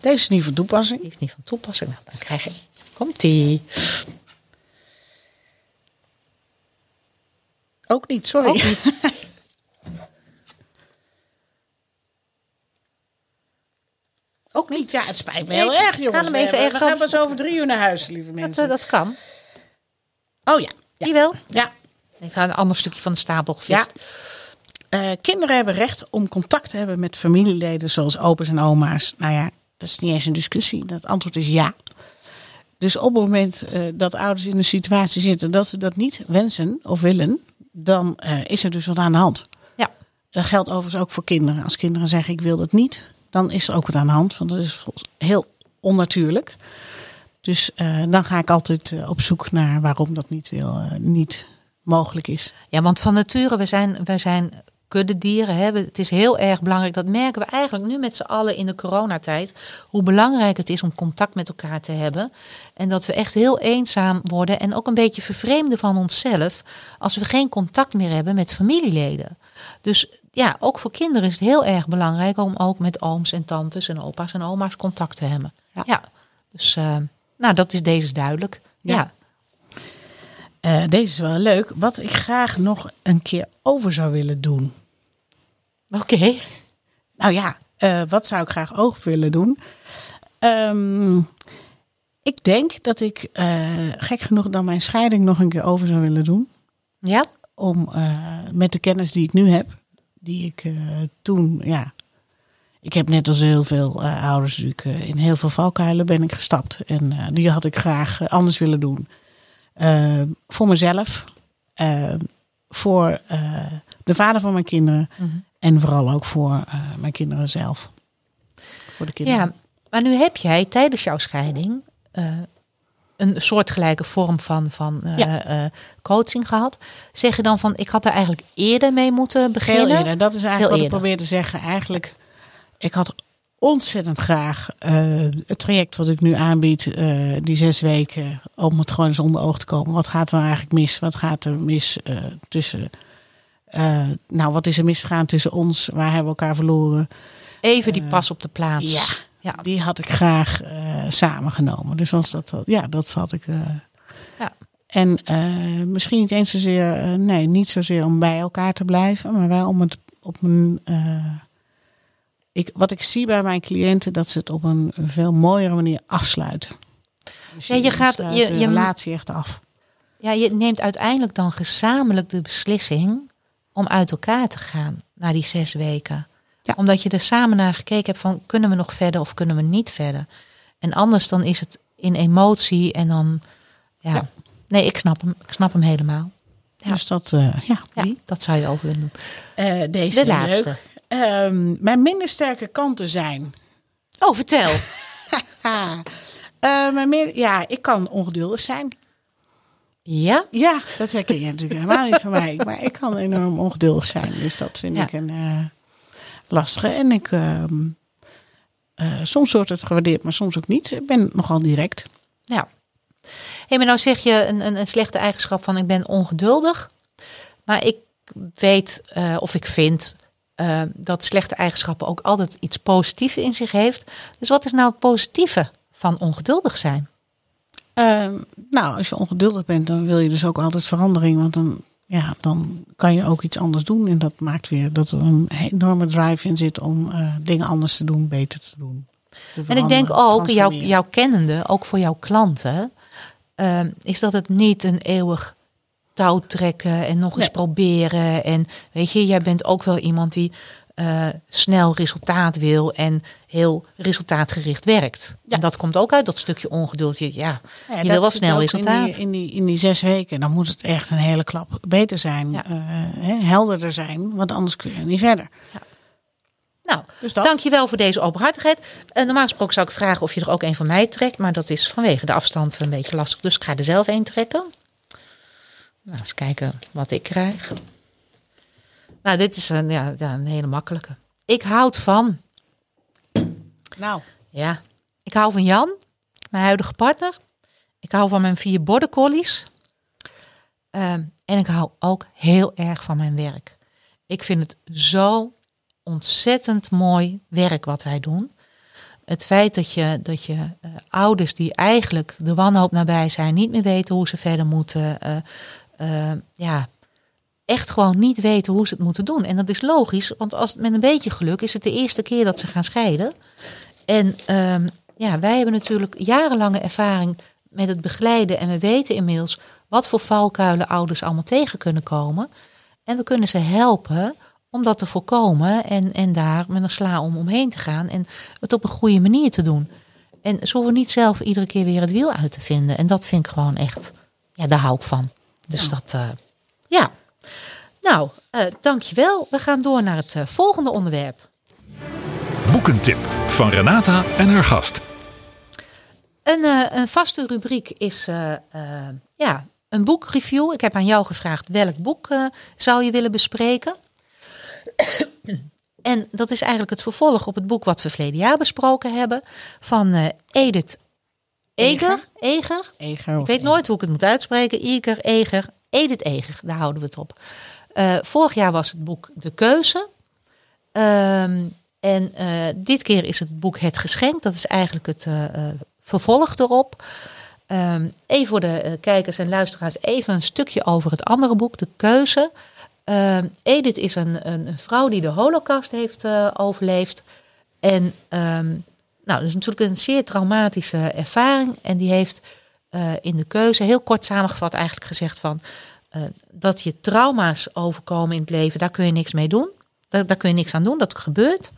Deze is niet van toepassing. Is niet van toepassing, nou, dan krijg je, komt Ook niet, sorry. Ook niet. (laughs) Ook niet. Ja, het spijt me heel erg, ga jongens. hem even ergens We gaan pas over drie uur naar huis, lieve Dat, mensen. eh, dat kan. Oh ja. Die wel. Ja. Ik ga een ander stukje van de stapel gevist. Eh, kinderen hebben recht om contact te hebben met familieleden zoals opa's en oma's. Nou ja, dat is niet eens een discussie. Dat antwoord is ja. Dus op het moment eh, dat ouders in een situatie zitten dat ze dat niet wensen of willen, dan eh, is er dus wat aan de hand. Ja. Dat geldt overigens ook voor kinderen. Als kinderen zeggen ik wil dat niet, dan is er ook wat aan de hand. Want dat is heel onnatuurlijk. Dus eh, dan ga ik altijd eh, op zoek naar waarom dat niet, wil, niet mogelijk is. Ja, want van nature, we zijn, wij zijn kuddedieren. We- Het is heel erg belangrijk. Dat merken we eigenlijk nu met z'n allen in de coronatijd. Hoe belangrijk het is om contact met elkaar te hebben. En dat we echt heel eenzaam worden. En ook een beetje vervreemden van onszelf. Als we geen contact meer hebben met familieleden. Dus ja, ook voor kinderen is het heel erg belangrijk om ook met ooms en tantes en opa's en oma's contact te hebben. Ja. Dus eh, nou, dat is deze duidelijk. Ja. ja. Eh, deze is wel leuk. Wat ik graag nog een keer over zou willen doen. Oké. Nou ja, eh, wat zou ik graag over willen doen? Ehm, ik denk dat ik eh, gek genoeg dan mijn scheiding nog een keer over zou willen doen. Ja? Om met de kennis die ik nu heb, die ik toen, ja. Ik heb net als heel veel ouders natuurlijk in heel veel valkuilen ben ik gestapt. En die had ik graag anders willen doen. Eh, voor mezelf. eh, voor eh, de vader van mijn kinderen. Mhm. En vooral ook voor eh, mijn kinderen zelf. Voor de kinderen. Ja, maar nu heb jij tijdens jouw scheiding eh, een soortgelijke vorm van, van Ja. coaching gehad. Zeg je dan van, ik had er eigenlijk eerder mee moeten Veel beginnen? eerder. Dat is eigenlijk Veel wat ik probeer te zeggen. Eigenlijk, ik had ontzettend graag eh, het traject wat ik nu aanbied, eh, die zes weken, om het gewoon eens onder oog te komen. Wat gaat er nou eigenlijk mis? Wat gaat er mis eh, tussen... nou, wat is er misgegaan tussen ons? Waar hebben we elkaar verloren? Even die pas op de plaats. Ja, Ja. die had ik graag samengenomen. Dus als dat, ja, dat had ik. Ja. En misschien niet eens zozeer, nee, niet zozeer om bij elkaar te blijven, maar wel om het op een. Ik, wat ik zie bij mijn cliënten, dat ze het op een veel mooiere manier afsluiten. Dus Ja, je gaat- sluit je- de relatie echt af. ja, je neemt uiteindelijk dan gezamenlijk de beslissing om uit elkaar te gaan na die zes weken. Ja. Omdat je er samen naar gekeken hebt van, kunnen we nog verder of kunnen we niet verder? En anders dan is het in emotie en dan, ja. Ja. Nee, ik snap hem. Ik snap hem helemaal. Ja. Dus dat, eh, ja, Ja, die. dat zou je ook willen doen. Eh, deze De laatste. leuk. Ehm, mijn minder sterke kanten zijn. Oh, vertel. (laughs) Eh, meer, ja, ik kan ongeduldig zijn. Ja? Ja, dat herken je natuurlijk helemaal niet van mij. Maar ik kan enorm ongeduldig zijn. Dus dat vind Ja. ik een eh, lastige. En ik, ehm, eh, soms wordt het gewaardeerd, maar soms ook niet. Ik ben nogal direct. Ja. Hey, maar nou zeg je een, een, een slechte eigenschap van ik ben ongeduldig. Maar ik weet of ik vind eh, dat slechte eigenschappen ook altijd iets positiefs in zich heeft. Dus wat is nou het positieve van ongeduldig zijn? Ehm, nou, als je ongeduldig bent, dan wil je dus ook altijd verandering. Want dan, ja, dan kan je ook iets anders doen. En dat maakt weer dat er een enorme drive in zit om eh, dingen anders te doen, beter te doen. te En ik denk ook, jouw, jouw kennende, ook voor jouw klanten, eh, is dat het niet een eeuwig touw trekken en nog eens proberen. En weet je, jij bent ook wel iemand die eh, snel resultaat wil en heel resultaatgericht werkt. Ja. En dat komt ook uit dat stukje ongeduld. Je, ja, Ja, je wil wel snel resultaat. In die, in, die, in die zes weken, dan moet het echt een hele klap beter zijn. Ja. eh, helderder zijn, want anders kun je niet verder. Nou, Dus dat. dankjewel voor deze openhartigheid. Eh, normaal gesproken zou ik vragen of je er ook een van mij trekt. Maar dat is vanwege de afstand een beetje lastig. Dus ik ga er zelf een trekken. Nou, eens kijken wat ik krijg. Nou, dit is een, ja, een hele makkelijke. Ik houd van, Nou, ja, ik hou van Jan, mijn huidige partner. Ik hou van mijn vier border collies. Ehm, en ik hou ook heel erg van mijn werk. Ik vind het zo ontzettend mooi werk wat wij doen. Het feit dat je, dat je eh, ouders die eigenlijk de wanhoop nabij zijn, niet meer weten hoe ze verder moeten, eh, eh, ja, echt gewoon niet weten hoe ze het moeten doen. En dat is logisch, want als met een beetje geluk is het de eerste keer dat ze gaan scheiden. En ehm, ja, wij hebben natuurlijk jarenlange ervaring met het begeleiden en we weten inmiddels wat voor valkuilen ouders allemaal tegen kunnen komen. En we kunnen ze helpen om dat te voorkomen en, en daar met een sla om omheen te gaan en het op een goede manier te doen. En ze hoeven niet zelf iedere keer weer het wiel uit te vinden. En dat vind ik gewoon echt, ja, daar hou ik van. Dus Ja. dat, eh, ja. Nou, eh dankjewel. We gaan door naar het eh, volgende onderwerp. Boekentip van Renata en haar gast. Een, eh, een vaste rubriek is eh, eh, ja, een boekreview. Ik heb aan jou gevraagd welk boek eh, zou je willen bespreken. en dat is eigenlijk het vervolg op het boek wat we verleden jaar besproken hebben. Van eh, Edith Eger. Eger. Eger. Ik weet nooit hoe ik het moet uitspreken. Eger, Eger. Edith Eger, daar houden we het op. Eh, vorig jaar was het boek De Keuze. Ehm, en eh, dit keer is het boek Het Geschenk. Dat is eigenlijk het eh, vervolg erop. Ehm, even voor de kijkers en luisteraars even een stukje over het andere boek, De Keuze. Ehm, Edith is een, een, een vrouw die de holocaust heeft overleefd. En nou, dat is natuurlijk een zeer traumatische ervaring. En die heeft eh, in de keuze heel kort samengevat eigenlijk gezegd van... eh, dat je trauma's overkomen in het leven, daar kun je niks mee doen. Daar, daar kun je niks aan doen, dat gebeurt.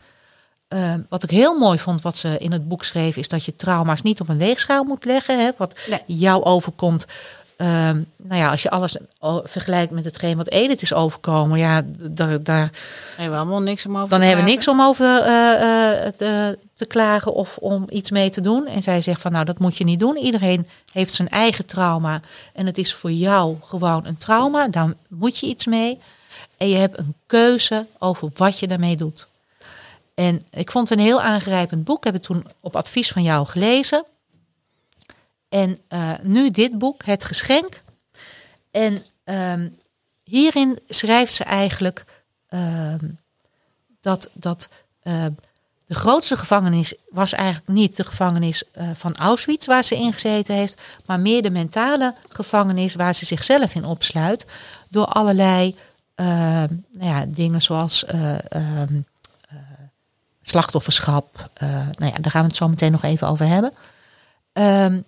Eh, wat ik heel mooi vond, wat ze in het boek schreef, is dat je trauma's niet op een weegschaal moet leggen. Hè, wat Nee. jou overkomt. Ehm, nou ja, als je alles vergelijkt met hetgeen wat Edith is overkomen, ja, daar, daar, hebben we allemaal niks om over dan te hebben we niks om over eh, eh, te, te klagen of om iets mee te doen. En zij zegt van nou, dat moet je niet doen. Iedereen heeft zijn eigen trauma. En het is voor jou gewoon een trauma. Daar moet je iets mee. En je hebt een keuze over wat je daarmee doet. En ik vond het een heel aangrijpend boek. Ik heb het toen op advies van jou gelezen. En eh, nu dit boek, Het Geschenk. En ehm, hierin schrijft ze eigenlijk ehm, dat, dat eh, de grootste gevangenis was eigenlijk niet de gevangenis eh, van Auschwitz waar ze in gezeten heeft, maar meer de mentale gevangenis waar ze zichzelf in opsluit door allerlei ehm, nou ja, dingen zoals eh, ehm, slachtofferschap. nou ja, daar gaan we het zo meteen nog even over hebben. Ehm,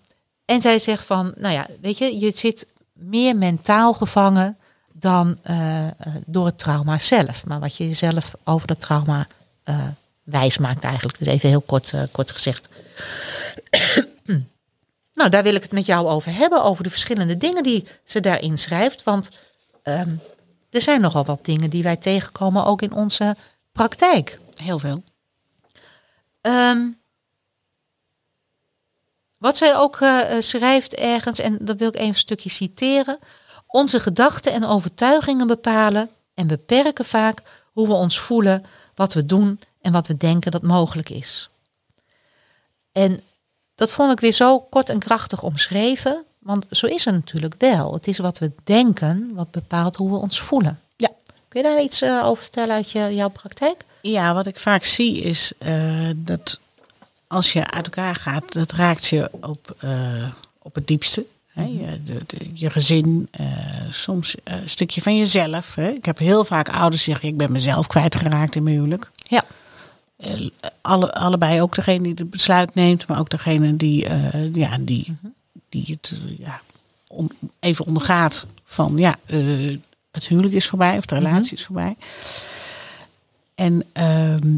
en zij zegt van, nou ja, weet je, je zit meer mentaal gevangen dan eh, eh, door het trauma zelf. Maar wat je jezelf over dat trauma eh, wijs maakt eigenlijk. Dus even heel kort, kort gezegd. (clears throat) nou, daar wil ik het met jou over hebben. Over de verschillende dingen die ze daarin schrijft. Want ehm, er zijn nogal wat dingen die wij tegenkomen ook in onze praktijk. Heel veel. Ehm, wat zij ook eh, eh, schrijft ergens, en dat wil ik even een stukje citeren. Onze gedachten en overtuigingen bepalen en beperken vaak hoe we ons voelen, wat we doen en wat we denken dat mogelijk is. En dat vond ik weer zo kort en krachtig omschreven, want zo is het natuurlijk wel. Het is wat we denken wat bepaalt hoe we ons voelen. Ja. Kun je daar iets eh, over vertellen uit je, jouw praktijk? Ja, wat ik vaak zie is dat als je uit elkaar gaat, dat raakt je op, eh, op het diepste. Hè? Je, de, de- je gezin, eh, soms een stukje van jezelf. Hè? Ik heb heel vaak ouders die zeggen, ik ben mezelf kwijtgeraakt in mijn huwelijk. Ja. Eh, alle, allebei ook degene die het besluit neemt, maar ook degene die, ja, die, die het ja, even ondergaat van ja, het huwelijk is voorbij of de relatie is voorbij. En ehm,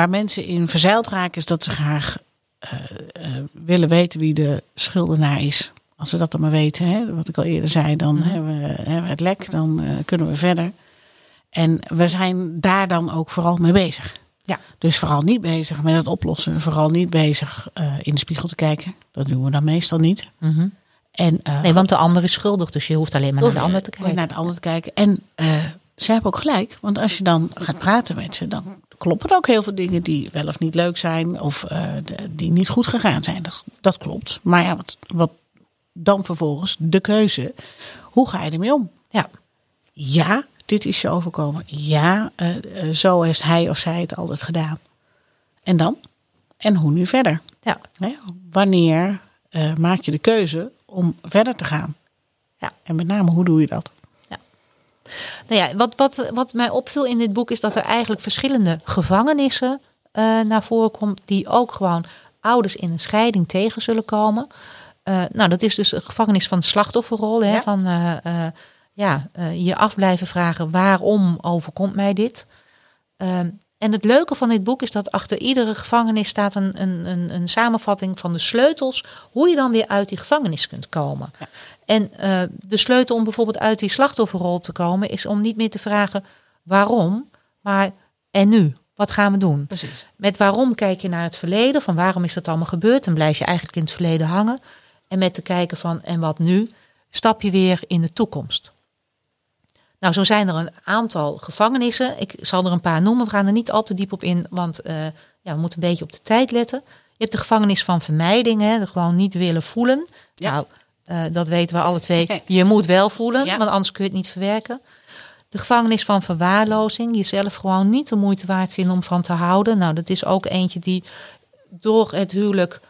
waar mensen in verzeild raken is dat ze graag eh, eh, willen weten wie de schuldenaar is. Als we dat dan maar weten, hè, wat ik al eerder zei, dan hebben, we, hebben we het lek, dan eh, kunnen we verder. En we zijn daar dan ook vooral mee bezig. Ja. Dus vooral niet bezig met het oplossen. Vooral niet bezig in de spiegel te kijken. Dat doen we dan meestal niet. En, eh, Nee, want de ander is schuldig, dus je hoeft alleen maar naar de ander te kijken. Naar de ander te kijken. En zij hebben ook gelijk. Want als je dan gaat praten met ze, dan kloppen ook heel veel dingen die wel of niet leuk zijn. Of eh, die niet goed gegaan zijn. Dat, dat klopt. Maar ja, wat, wat dan vervolgens de keuze. Hoe ga je ermee om? Ja. Ja, dit is je overkomen. Ja, eh, eh, zo heeft hij of zij het altijd gedaan. En dan? En hoe nu verder? Ja. Wanneer maak je de keuze om verder te gaan? Ja. En met name, hoe doe je dat? Nou ja, wat, wat, wat mij opviel in dit boek is dat er eigenlijk verschillende gevangenissen eh, naar voren komt. Die ook gewoon ouders in een scheiding tegen zullen komen. Eh, nou, dat is dus de gevangenis van de slachtofferrol. Hè, Ja. Van eh, ja, je af blijven vragen waarom overkomt mij dit. En het leuke van dit boek is dat achter iedere gevangenis staat een, een, een, een samenvatting van de sleutels. Hoe je dan weer uit die gevangenis kunt komen. En eh, de sleutel om bijvoorbeeld uit die slachtofferrol te komen is om niet meer te vragen waarom, maar en nu? Wat gaan we doen? Precies. Met waarom kijk je naar het verleden, van waarom is dat allemaal gebeurd? Dan blijf je eigenlijk in het verleden hangen. En met te kijken van en wat nu, stap je weer in de toekomst. Nou, zo zijn er een aantal gevangenissen. Ik zal er een paar noemen. We gaan er niet al te diep op in, want eh, ja, we moeten een beetje op de tijd letten. Je hebt de gevangenis van vermijding, hè, gewoon niet willen voelen. Ja. Nou, eh, dat weten we alle twee. (laughs) Je moet wel voelen, Ja. want anders kun je het niet verwerken. De gevangenis van verwaarlozing, jezelf gewoon niet de moeite waard vinden om van te houden. Nou, dat is ook eentje die door het huwelijk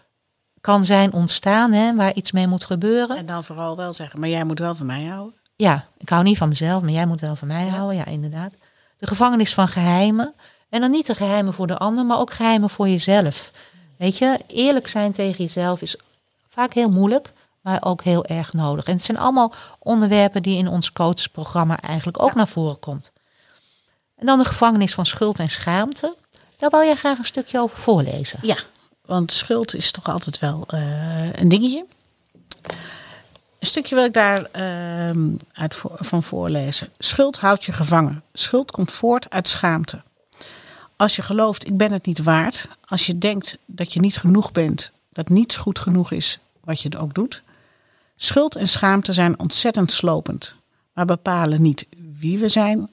kan zijn ontstaan, hè, waar iets mee moet gebeuren. En dan vooral wel zeggen, maar jij moet wel van mij houden. Ja, ik hou niet van mezelf, maar jij moet wel van mij houden. Ja, inderdaad. De gevangenis van geheimen. En dan niet de geheimen voor de ander, maar ook geheimen voor jezelf. Weet je, eerlijk zijn tegen jezelf is vaak heel moeilijk, maar ook heel erg nodig. En het zijn allemaal onderwerpen die in ons coachprogramma eigenlijk ook naar voren komt. En dan de gevangenis van schuld en schaamte. Daar wou jij graag een stukje over voorlezen. Ja, want schuld is toch altijd wel eh, een dingetje. Een stukje wil ik daar ehm, uit van voorlezen. Schuld houdt je gevangen. Schuld komt voort uit schaamte. Als je gelooft, ik ben het niet waard. Als je denkt dat je niet genoeg bent. Dat niets goed genoeg is wat je ook doet. Schuld en schaamte zijn ontzettend slopend. Maar bepalen niet wie we zijn.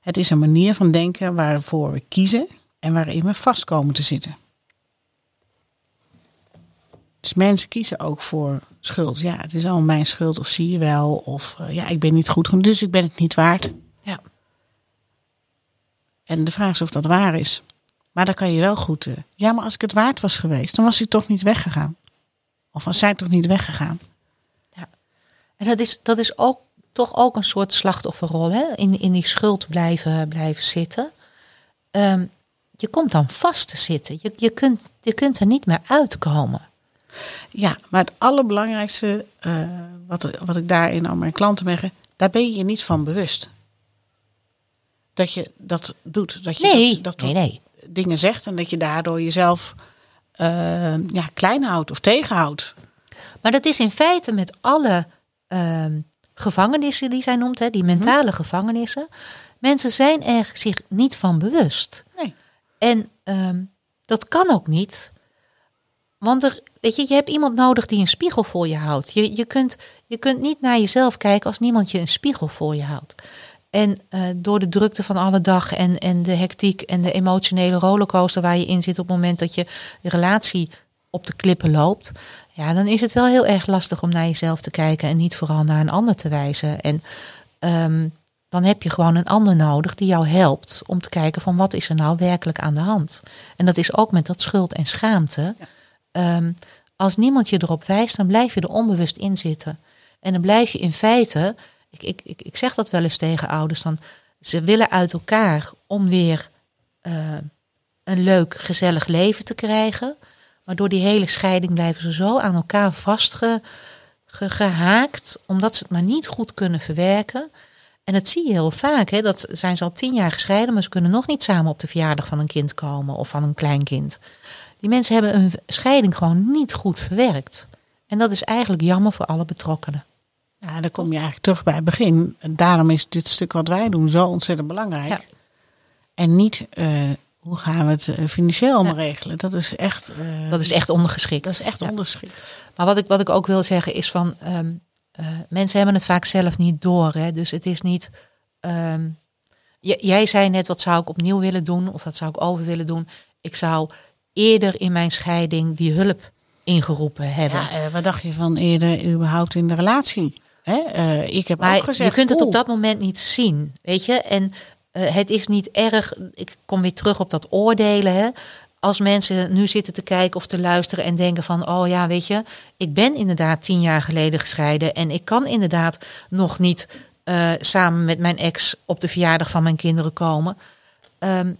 Het is een manier van denken waarvoor we kiezen en waarin we vast komen te zitten. Dus mensen kiezen ook voor schuld. Ja, het is allemaal mijn schuld, of zie je wel. Of eh, ja, ik ben niet goed genoeg, dus ik ben het niet waard. Ja. En de vraag is of dat waar is. Maar dan kan je wel goed. eh, ja, maar als ik het waard was geweest, dan was hij toch niet weggegaan. Of was zij toch niet weggegaan? En dat is, dat is ook toch ook een soort slachtofferrol, hè? In, in die schuld blijven, blijven zitten. Ehm, je komt dan vast te zitten. Je, je, kunt, je kunt er niet meer uitkomen. Ja, maar het allerbelangrijkste eh, wat, wat ik daarin aan mijn klanten merk, daar ben je je niet van bewust. Dat je dat doet. Dat je Nee, dat, dat nee, nee. dingen zegt en dat je daardoor jezelf eh, ja, klein houdt of tegenhoudt. Maar dat is in feite met alle ehm, gevangenissen die zij noemt, hè, die mentale gevangenissen. Mensen zijn er zich niet van bewust. Nee. En ehm, dat kan ook niet, Want er, weet je, je hebt iemand nodig die een spiegel voor je houdt. Je, je, kunt, je kunt niet naar jezelf kijken als niemand je een spiegel voor je houdt. En uh, door de drukte van alle dag en, en de hectiek en de emotionele rollercoaster waar je in zit op het moment dat je relatie op de klippen loopt, ja, dan is het wel heel erg lastig om naar jezelf te kijken en niet vooral naar een ander te wijzen. En um, dan heb je gewoon een ander nodig die jou helpt om te kijken van wat is er nou werkelijk aan de hand. En dat is ook met dat schuld en schaamte. Um, als niemand je erop wijst, dan blijf je er onbewust in zitten. En dan blijf je in feite, ik, ik, ik, ik zeg dat wel eens tegen ouders, dan ze willen uit elkaar om weer uh, een leuk, gezellig leven te krijgen. Maar door die hele scheiding blijven ze zo aan elkaar vastgehaakt, omdat ze het maar niet goed kunnen verwerken. En dat zie je heel vaak. Hè? Dat zijn ze al tien jaar gescheiden, maar ze kunnen nog niet samen op de verjaardag van een kind komen of van een kleinkind. Die mensen hebben een scheiding gewoon niet goed verwerkt. En dat is eigenlijk jammer voor alle betrokkenen. Ja, dan kom je eigenlijk terug bij het begin. Daarom is dit stuk wat wij doen zo ontzettend belangrijk. Ja. En niet uh, hoe gaan we het eh, financieel ja. regelen. Dat is echt. Uh, dat is echt ondergeschikt. Dat is echt ja. ondergeschikt. Maar wat ik, wat ik ook wil zeggen is van. Um, uh, mensen hebben het vaak zelf niet door. Hè? Dus het is niet. Um, jij zei net, wat zou ik opnieuw willen doen? Of wat zou ik over willen doen? Ik zou eerder in mijn scheiding die hulp ingeroepen hebben. Ja, uh, wat dacht je van eerder überhaupt in de relatie? Hè? Uh, ik heb maar ook gezegd. Je kunt het op dat moment niet zien, weet je? En uh, het is niet erg. Ik kom weer terug op dat oordelen. Hè? Als mensen nu zitten te kijken of te luisteren en denken van, oh ja, weet je, ik ben inderdaad tien jaar geleden gescheiden en ik kan inderdaad nog niet uh, samen met mijn ex op de verjaardag van mijn kinderen komen. Um,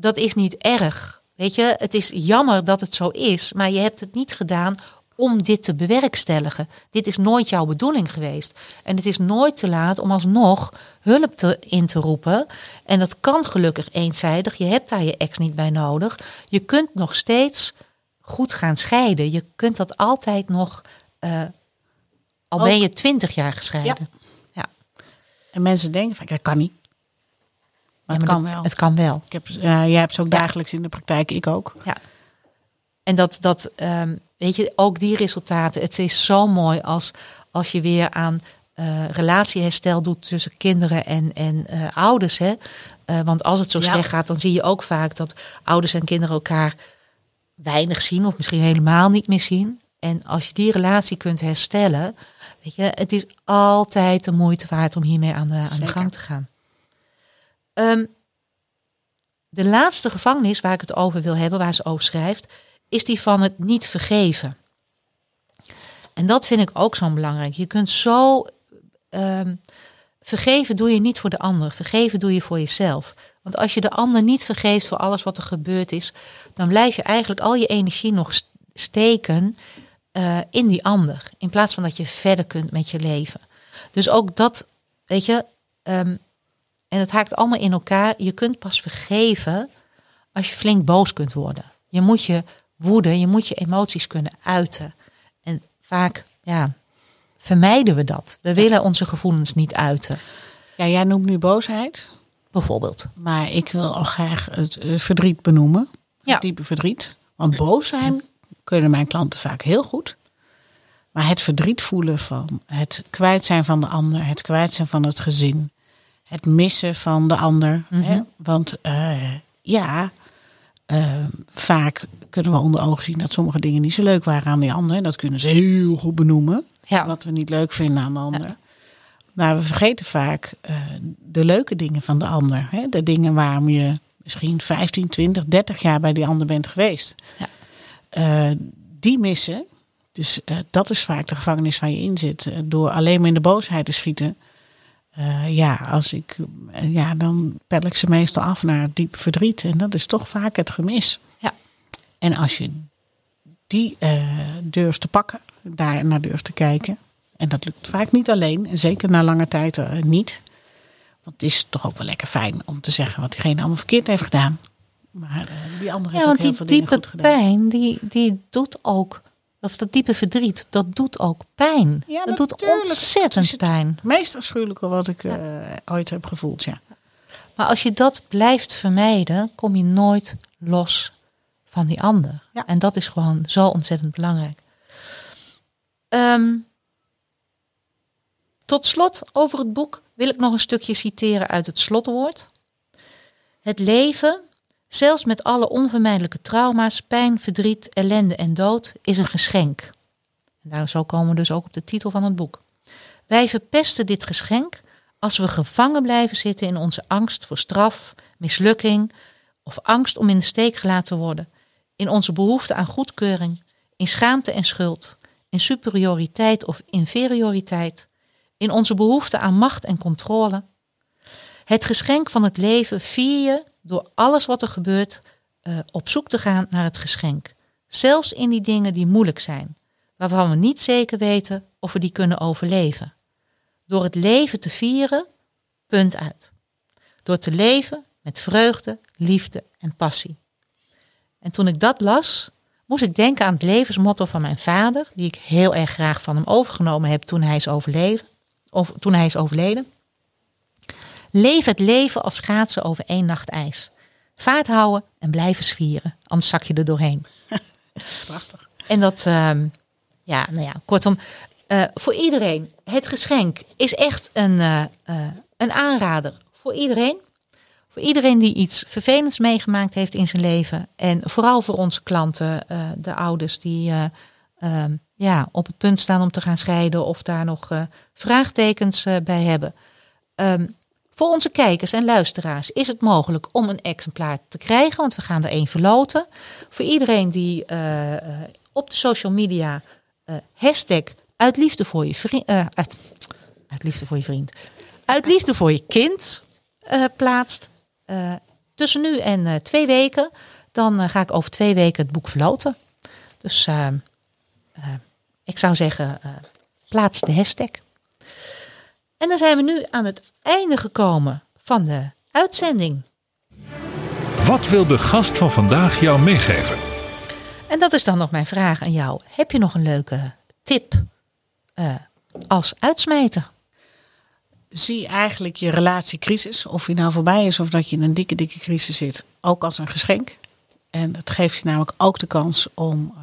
dat is niet erg. Weet je, het is jammer dat het zo is, maar je hebt het niet gedaan om dit te bewerkstelligen. Dit is nooit jouw bedoeling geweest. En het is nooit te laat om alsnog hulp te, in te roepen. En dat kan gelukkig eenzijdig. Je hebt daar je ex niet bij nodig. Je kunt nog steeds goed gaan scheiden. Je kunt dat altijd nog, uh, al ben je twintig jaar gescheiden. Ja. ja. En mensen denken van, dat kan niet. Maar, het kan wel. Het kan wel. Ik heb, jij hebt ze ook dagelijks in de praktijk, ik ook. Ja. En dat, dat um, weet je, ook die resultaten. Het is zo mooi als, als je weer aan uh, relatieherstel doet tussen kinderen en, en uh, ouders. Hè? Uh, want als het zo ja. slecht gaat, dan zie je ook vaak dat ouders en kinderen elkaar weinig zien, of misschien helemaal niet meer zien. En als je die relatie kunt herstellen, weet je, het is altijd de moeite waard om hiermee aan de, aan de gang te gaan. Um, de laatste gevangenis waar ik het over wil hebben, waar ze over schrijft, is die van het niet vergeven. En dat vind ik ook zo belangrijk. Je kunt zo. Um, vergeven doe je niet voor de ander, vergeven doe je voor jezelf. Want als je de ander niet vergeeft voor alles wat er gebeurd is, dan blijf je eigenlijk al je energie nog steken uh, in die ander. In plaats van dat je verder kunt met je leven. Dus ook dat, weet je, um, en het haakt allemaal in elkaar. Je kunt pas vergeven als je flink boos kunt worden. Je moet je woede, je moet je emoties kunnen uiten. En vaak, ja, vermijden we dat. We willen onze gevoelens niet uiten. Ja, jij noemt nu boosheid. Bijvoorbeeld. Maar ik wil al graag het verdriet benoemen. Ja. Het diepe verdriet. Want boos zijn kunnen mijn klanten vaak heel goed. Maar het verdriet voelen van het kwijt zijn van de ander, het kwijt zijn van het gezin, het missen van de ander. Mhm. Hè? Want uh, ja, uh, vaak kunnen we onder ogen zien dat sommige dingen niet zo leuk waren aan die ander. En dat kunnen ze heel goed benoemen. Ja. Wat we niet leuk vinden aan de ander. Ja. Maar we vergeten vaak uh, de leuke dingen van de ander. Hè? De dingen waarom je misschien 15, 20, 30 jaar bij die ander bent geweest. Ja. Die missen. Dus dat is vaak de gevangenis waar je in zit. door alleen maar in de boosheid te schieten. Uh, ja, als ik, uh, ja, dan pel ik ze meestal af naar diep verdriet. En dat is toch vaak het gemis. Ja. En als je die uh, durft te pakken, daar naar durft te kijken. En dat lukt vaak niet alleen. En zeker na lange tijd niet. Want het is toch ook wel lekker fijn om te zeggen wat diegene allemaal verkeerd heeft gedaan. Maar die andere heeft ja, ook heel veel dingen goed gedaan. pijn, die, die doet ook of dat diepe verdriet, dat doet ook pijn. Ja, dat doet ontzettend pijn. Het meest afschuwelijke wat ik ja. uh, ooit heb gevoeld, ja. Maar als je dat blijft vermijden, kom je nooit los van die ander. Ja. En dat is gewoon zo ontzettend belangrijk. Ehm, tot slot over het boek wil ik nog een stukje citeren uit het slotwoord. Het leven, zelfs met alle onvermijdelijke trauma's, pijn, verdriet, ellende en dood, is een geschenk. En daar zo komen we dus ook op de titel van het boek. Wij verpesten dit geschenk als we gevangen blijven zitten in onze angst voor straf, mislukking of angst om in de steek gelaten te worden, in onze behoefte aan goedkeuring, in schaamte en schuld, in superioriteit of inferioriteit, in onze behoefte aan macht en controle. Het geschenk van het leven vier je door alles wat er gebeurt eh, op zoek te gaan naar het geschenk. Zelfs in die dingen die moeilijk zijn, waarvan we niet zeker weten of we die kunnen overleven. Door het leven te vieren, punt uit. Door te leven met vreugde, liefde en passie. En toen ik dat las, moest ik denken aan het levensmotto van mijn vader, die ik heel erg graag van hem overgenomen heb toen hij is. Of toen hij is overleden. Leef het leven als schaatsen over één nacht ijs. Vaart houden en blijven zwieren, anders zak je er doorheen. (laughs) Prachtig. En dat, ehm, ja, nou ja, kortom, eh, voor iedereen. Het geschenk is echt een, eh, eh, een aanrader voor iedereen. Voor iedereen die iets vervelends meegemaakt heeft in zijn leven. En vooral voor onze klanten, de ouders die eh, ehm, ja, op het punt staan om te gaan scheiden of daar nog vraagtekens bij hebben. Ehm, voor onze kijkers en luisteraars is het mogelijk om een exemplaar te krijgen, want we gaan er één verloten. Voor iedereen die eh, eh, op de social media eh, hashtag voor je vriend, uit, uit liefde voor je vriend, uit liefde voor je kind plaatst. Tussen nu en twee weken, dan ga ik over twee weken het boek verloten. Dus ik zou zeggen, plaats de hashtag. En dan zijn we nu aan het einde gekomen van de uitzending. Wat wil de gast van vandaag jou meegeven? En dat is dan nog mijn vraag aan jou. Heb je nog een leuke tip eh, als uitsmijter? Zie eigenlijk je relatiecrisis, of die nou voorbij is of dat je in een dikke, dikke crisis zit, ook als een geschenk. En het geeft je namelijk ook de kans om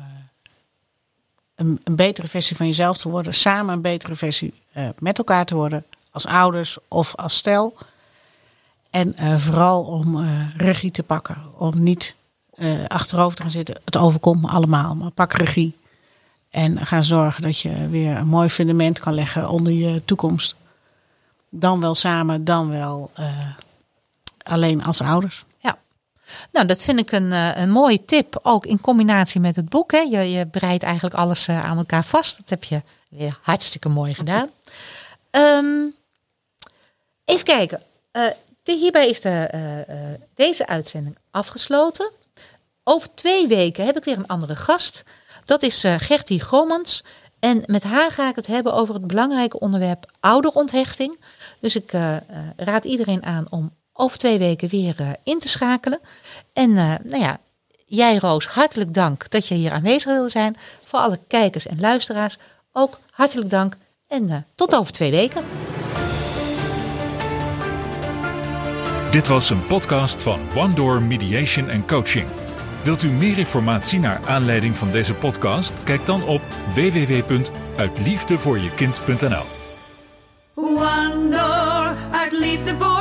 een, betere versie van jezelf te worden, samen een betere versie eh, met elkaar te worden, als ouders of als stel. En eh, vooral om eh, regie te pakken, om niet achterover te gaan zitten. Het overkomt me allemaal, maar pak regie. En ga zorgen dat je weer een mooi fundament kan leggen onder je toekomst. Dan wel samen, dan wel alleen als ouders. Nou, dat vind ik een, eh, een mooie tip. Ook in combinatie met het boek. Hè. Je, je bereidt eigenlijk alles eh, aan elkaar vast. Dat heb je weer hartstikke mooi gedaan. Ehm, even kijken. Eh, hierbij is de, deze uitzending afgesloten. Over twee weken heb ik weer een andere gast. Dat is Gertie Gommans. En met haar ga ik het hebben over het belangrijke onderwerp ouderonthechting. Dus ik raad iedereen aan om over twee weken weer eh, in te schakelen. En eh, nou ja, jij Roos, hartelijk dank dat je hier aanwezig wilde zijn. Voor alle kijkers en luisteraars ook hartelijk dank en eh, tot over twee weken. Dit was een podcast van One Door Mediation and Coaching. Wilt u meer informatie naar aanleiding van deze podcast? Kijk dan op www.uitliefdevoorjekind.nl One Door, uit liefde voor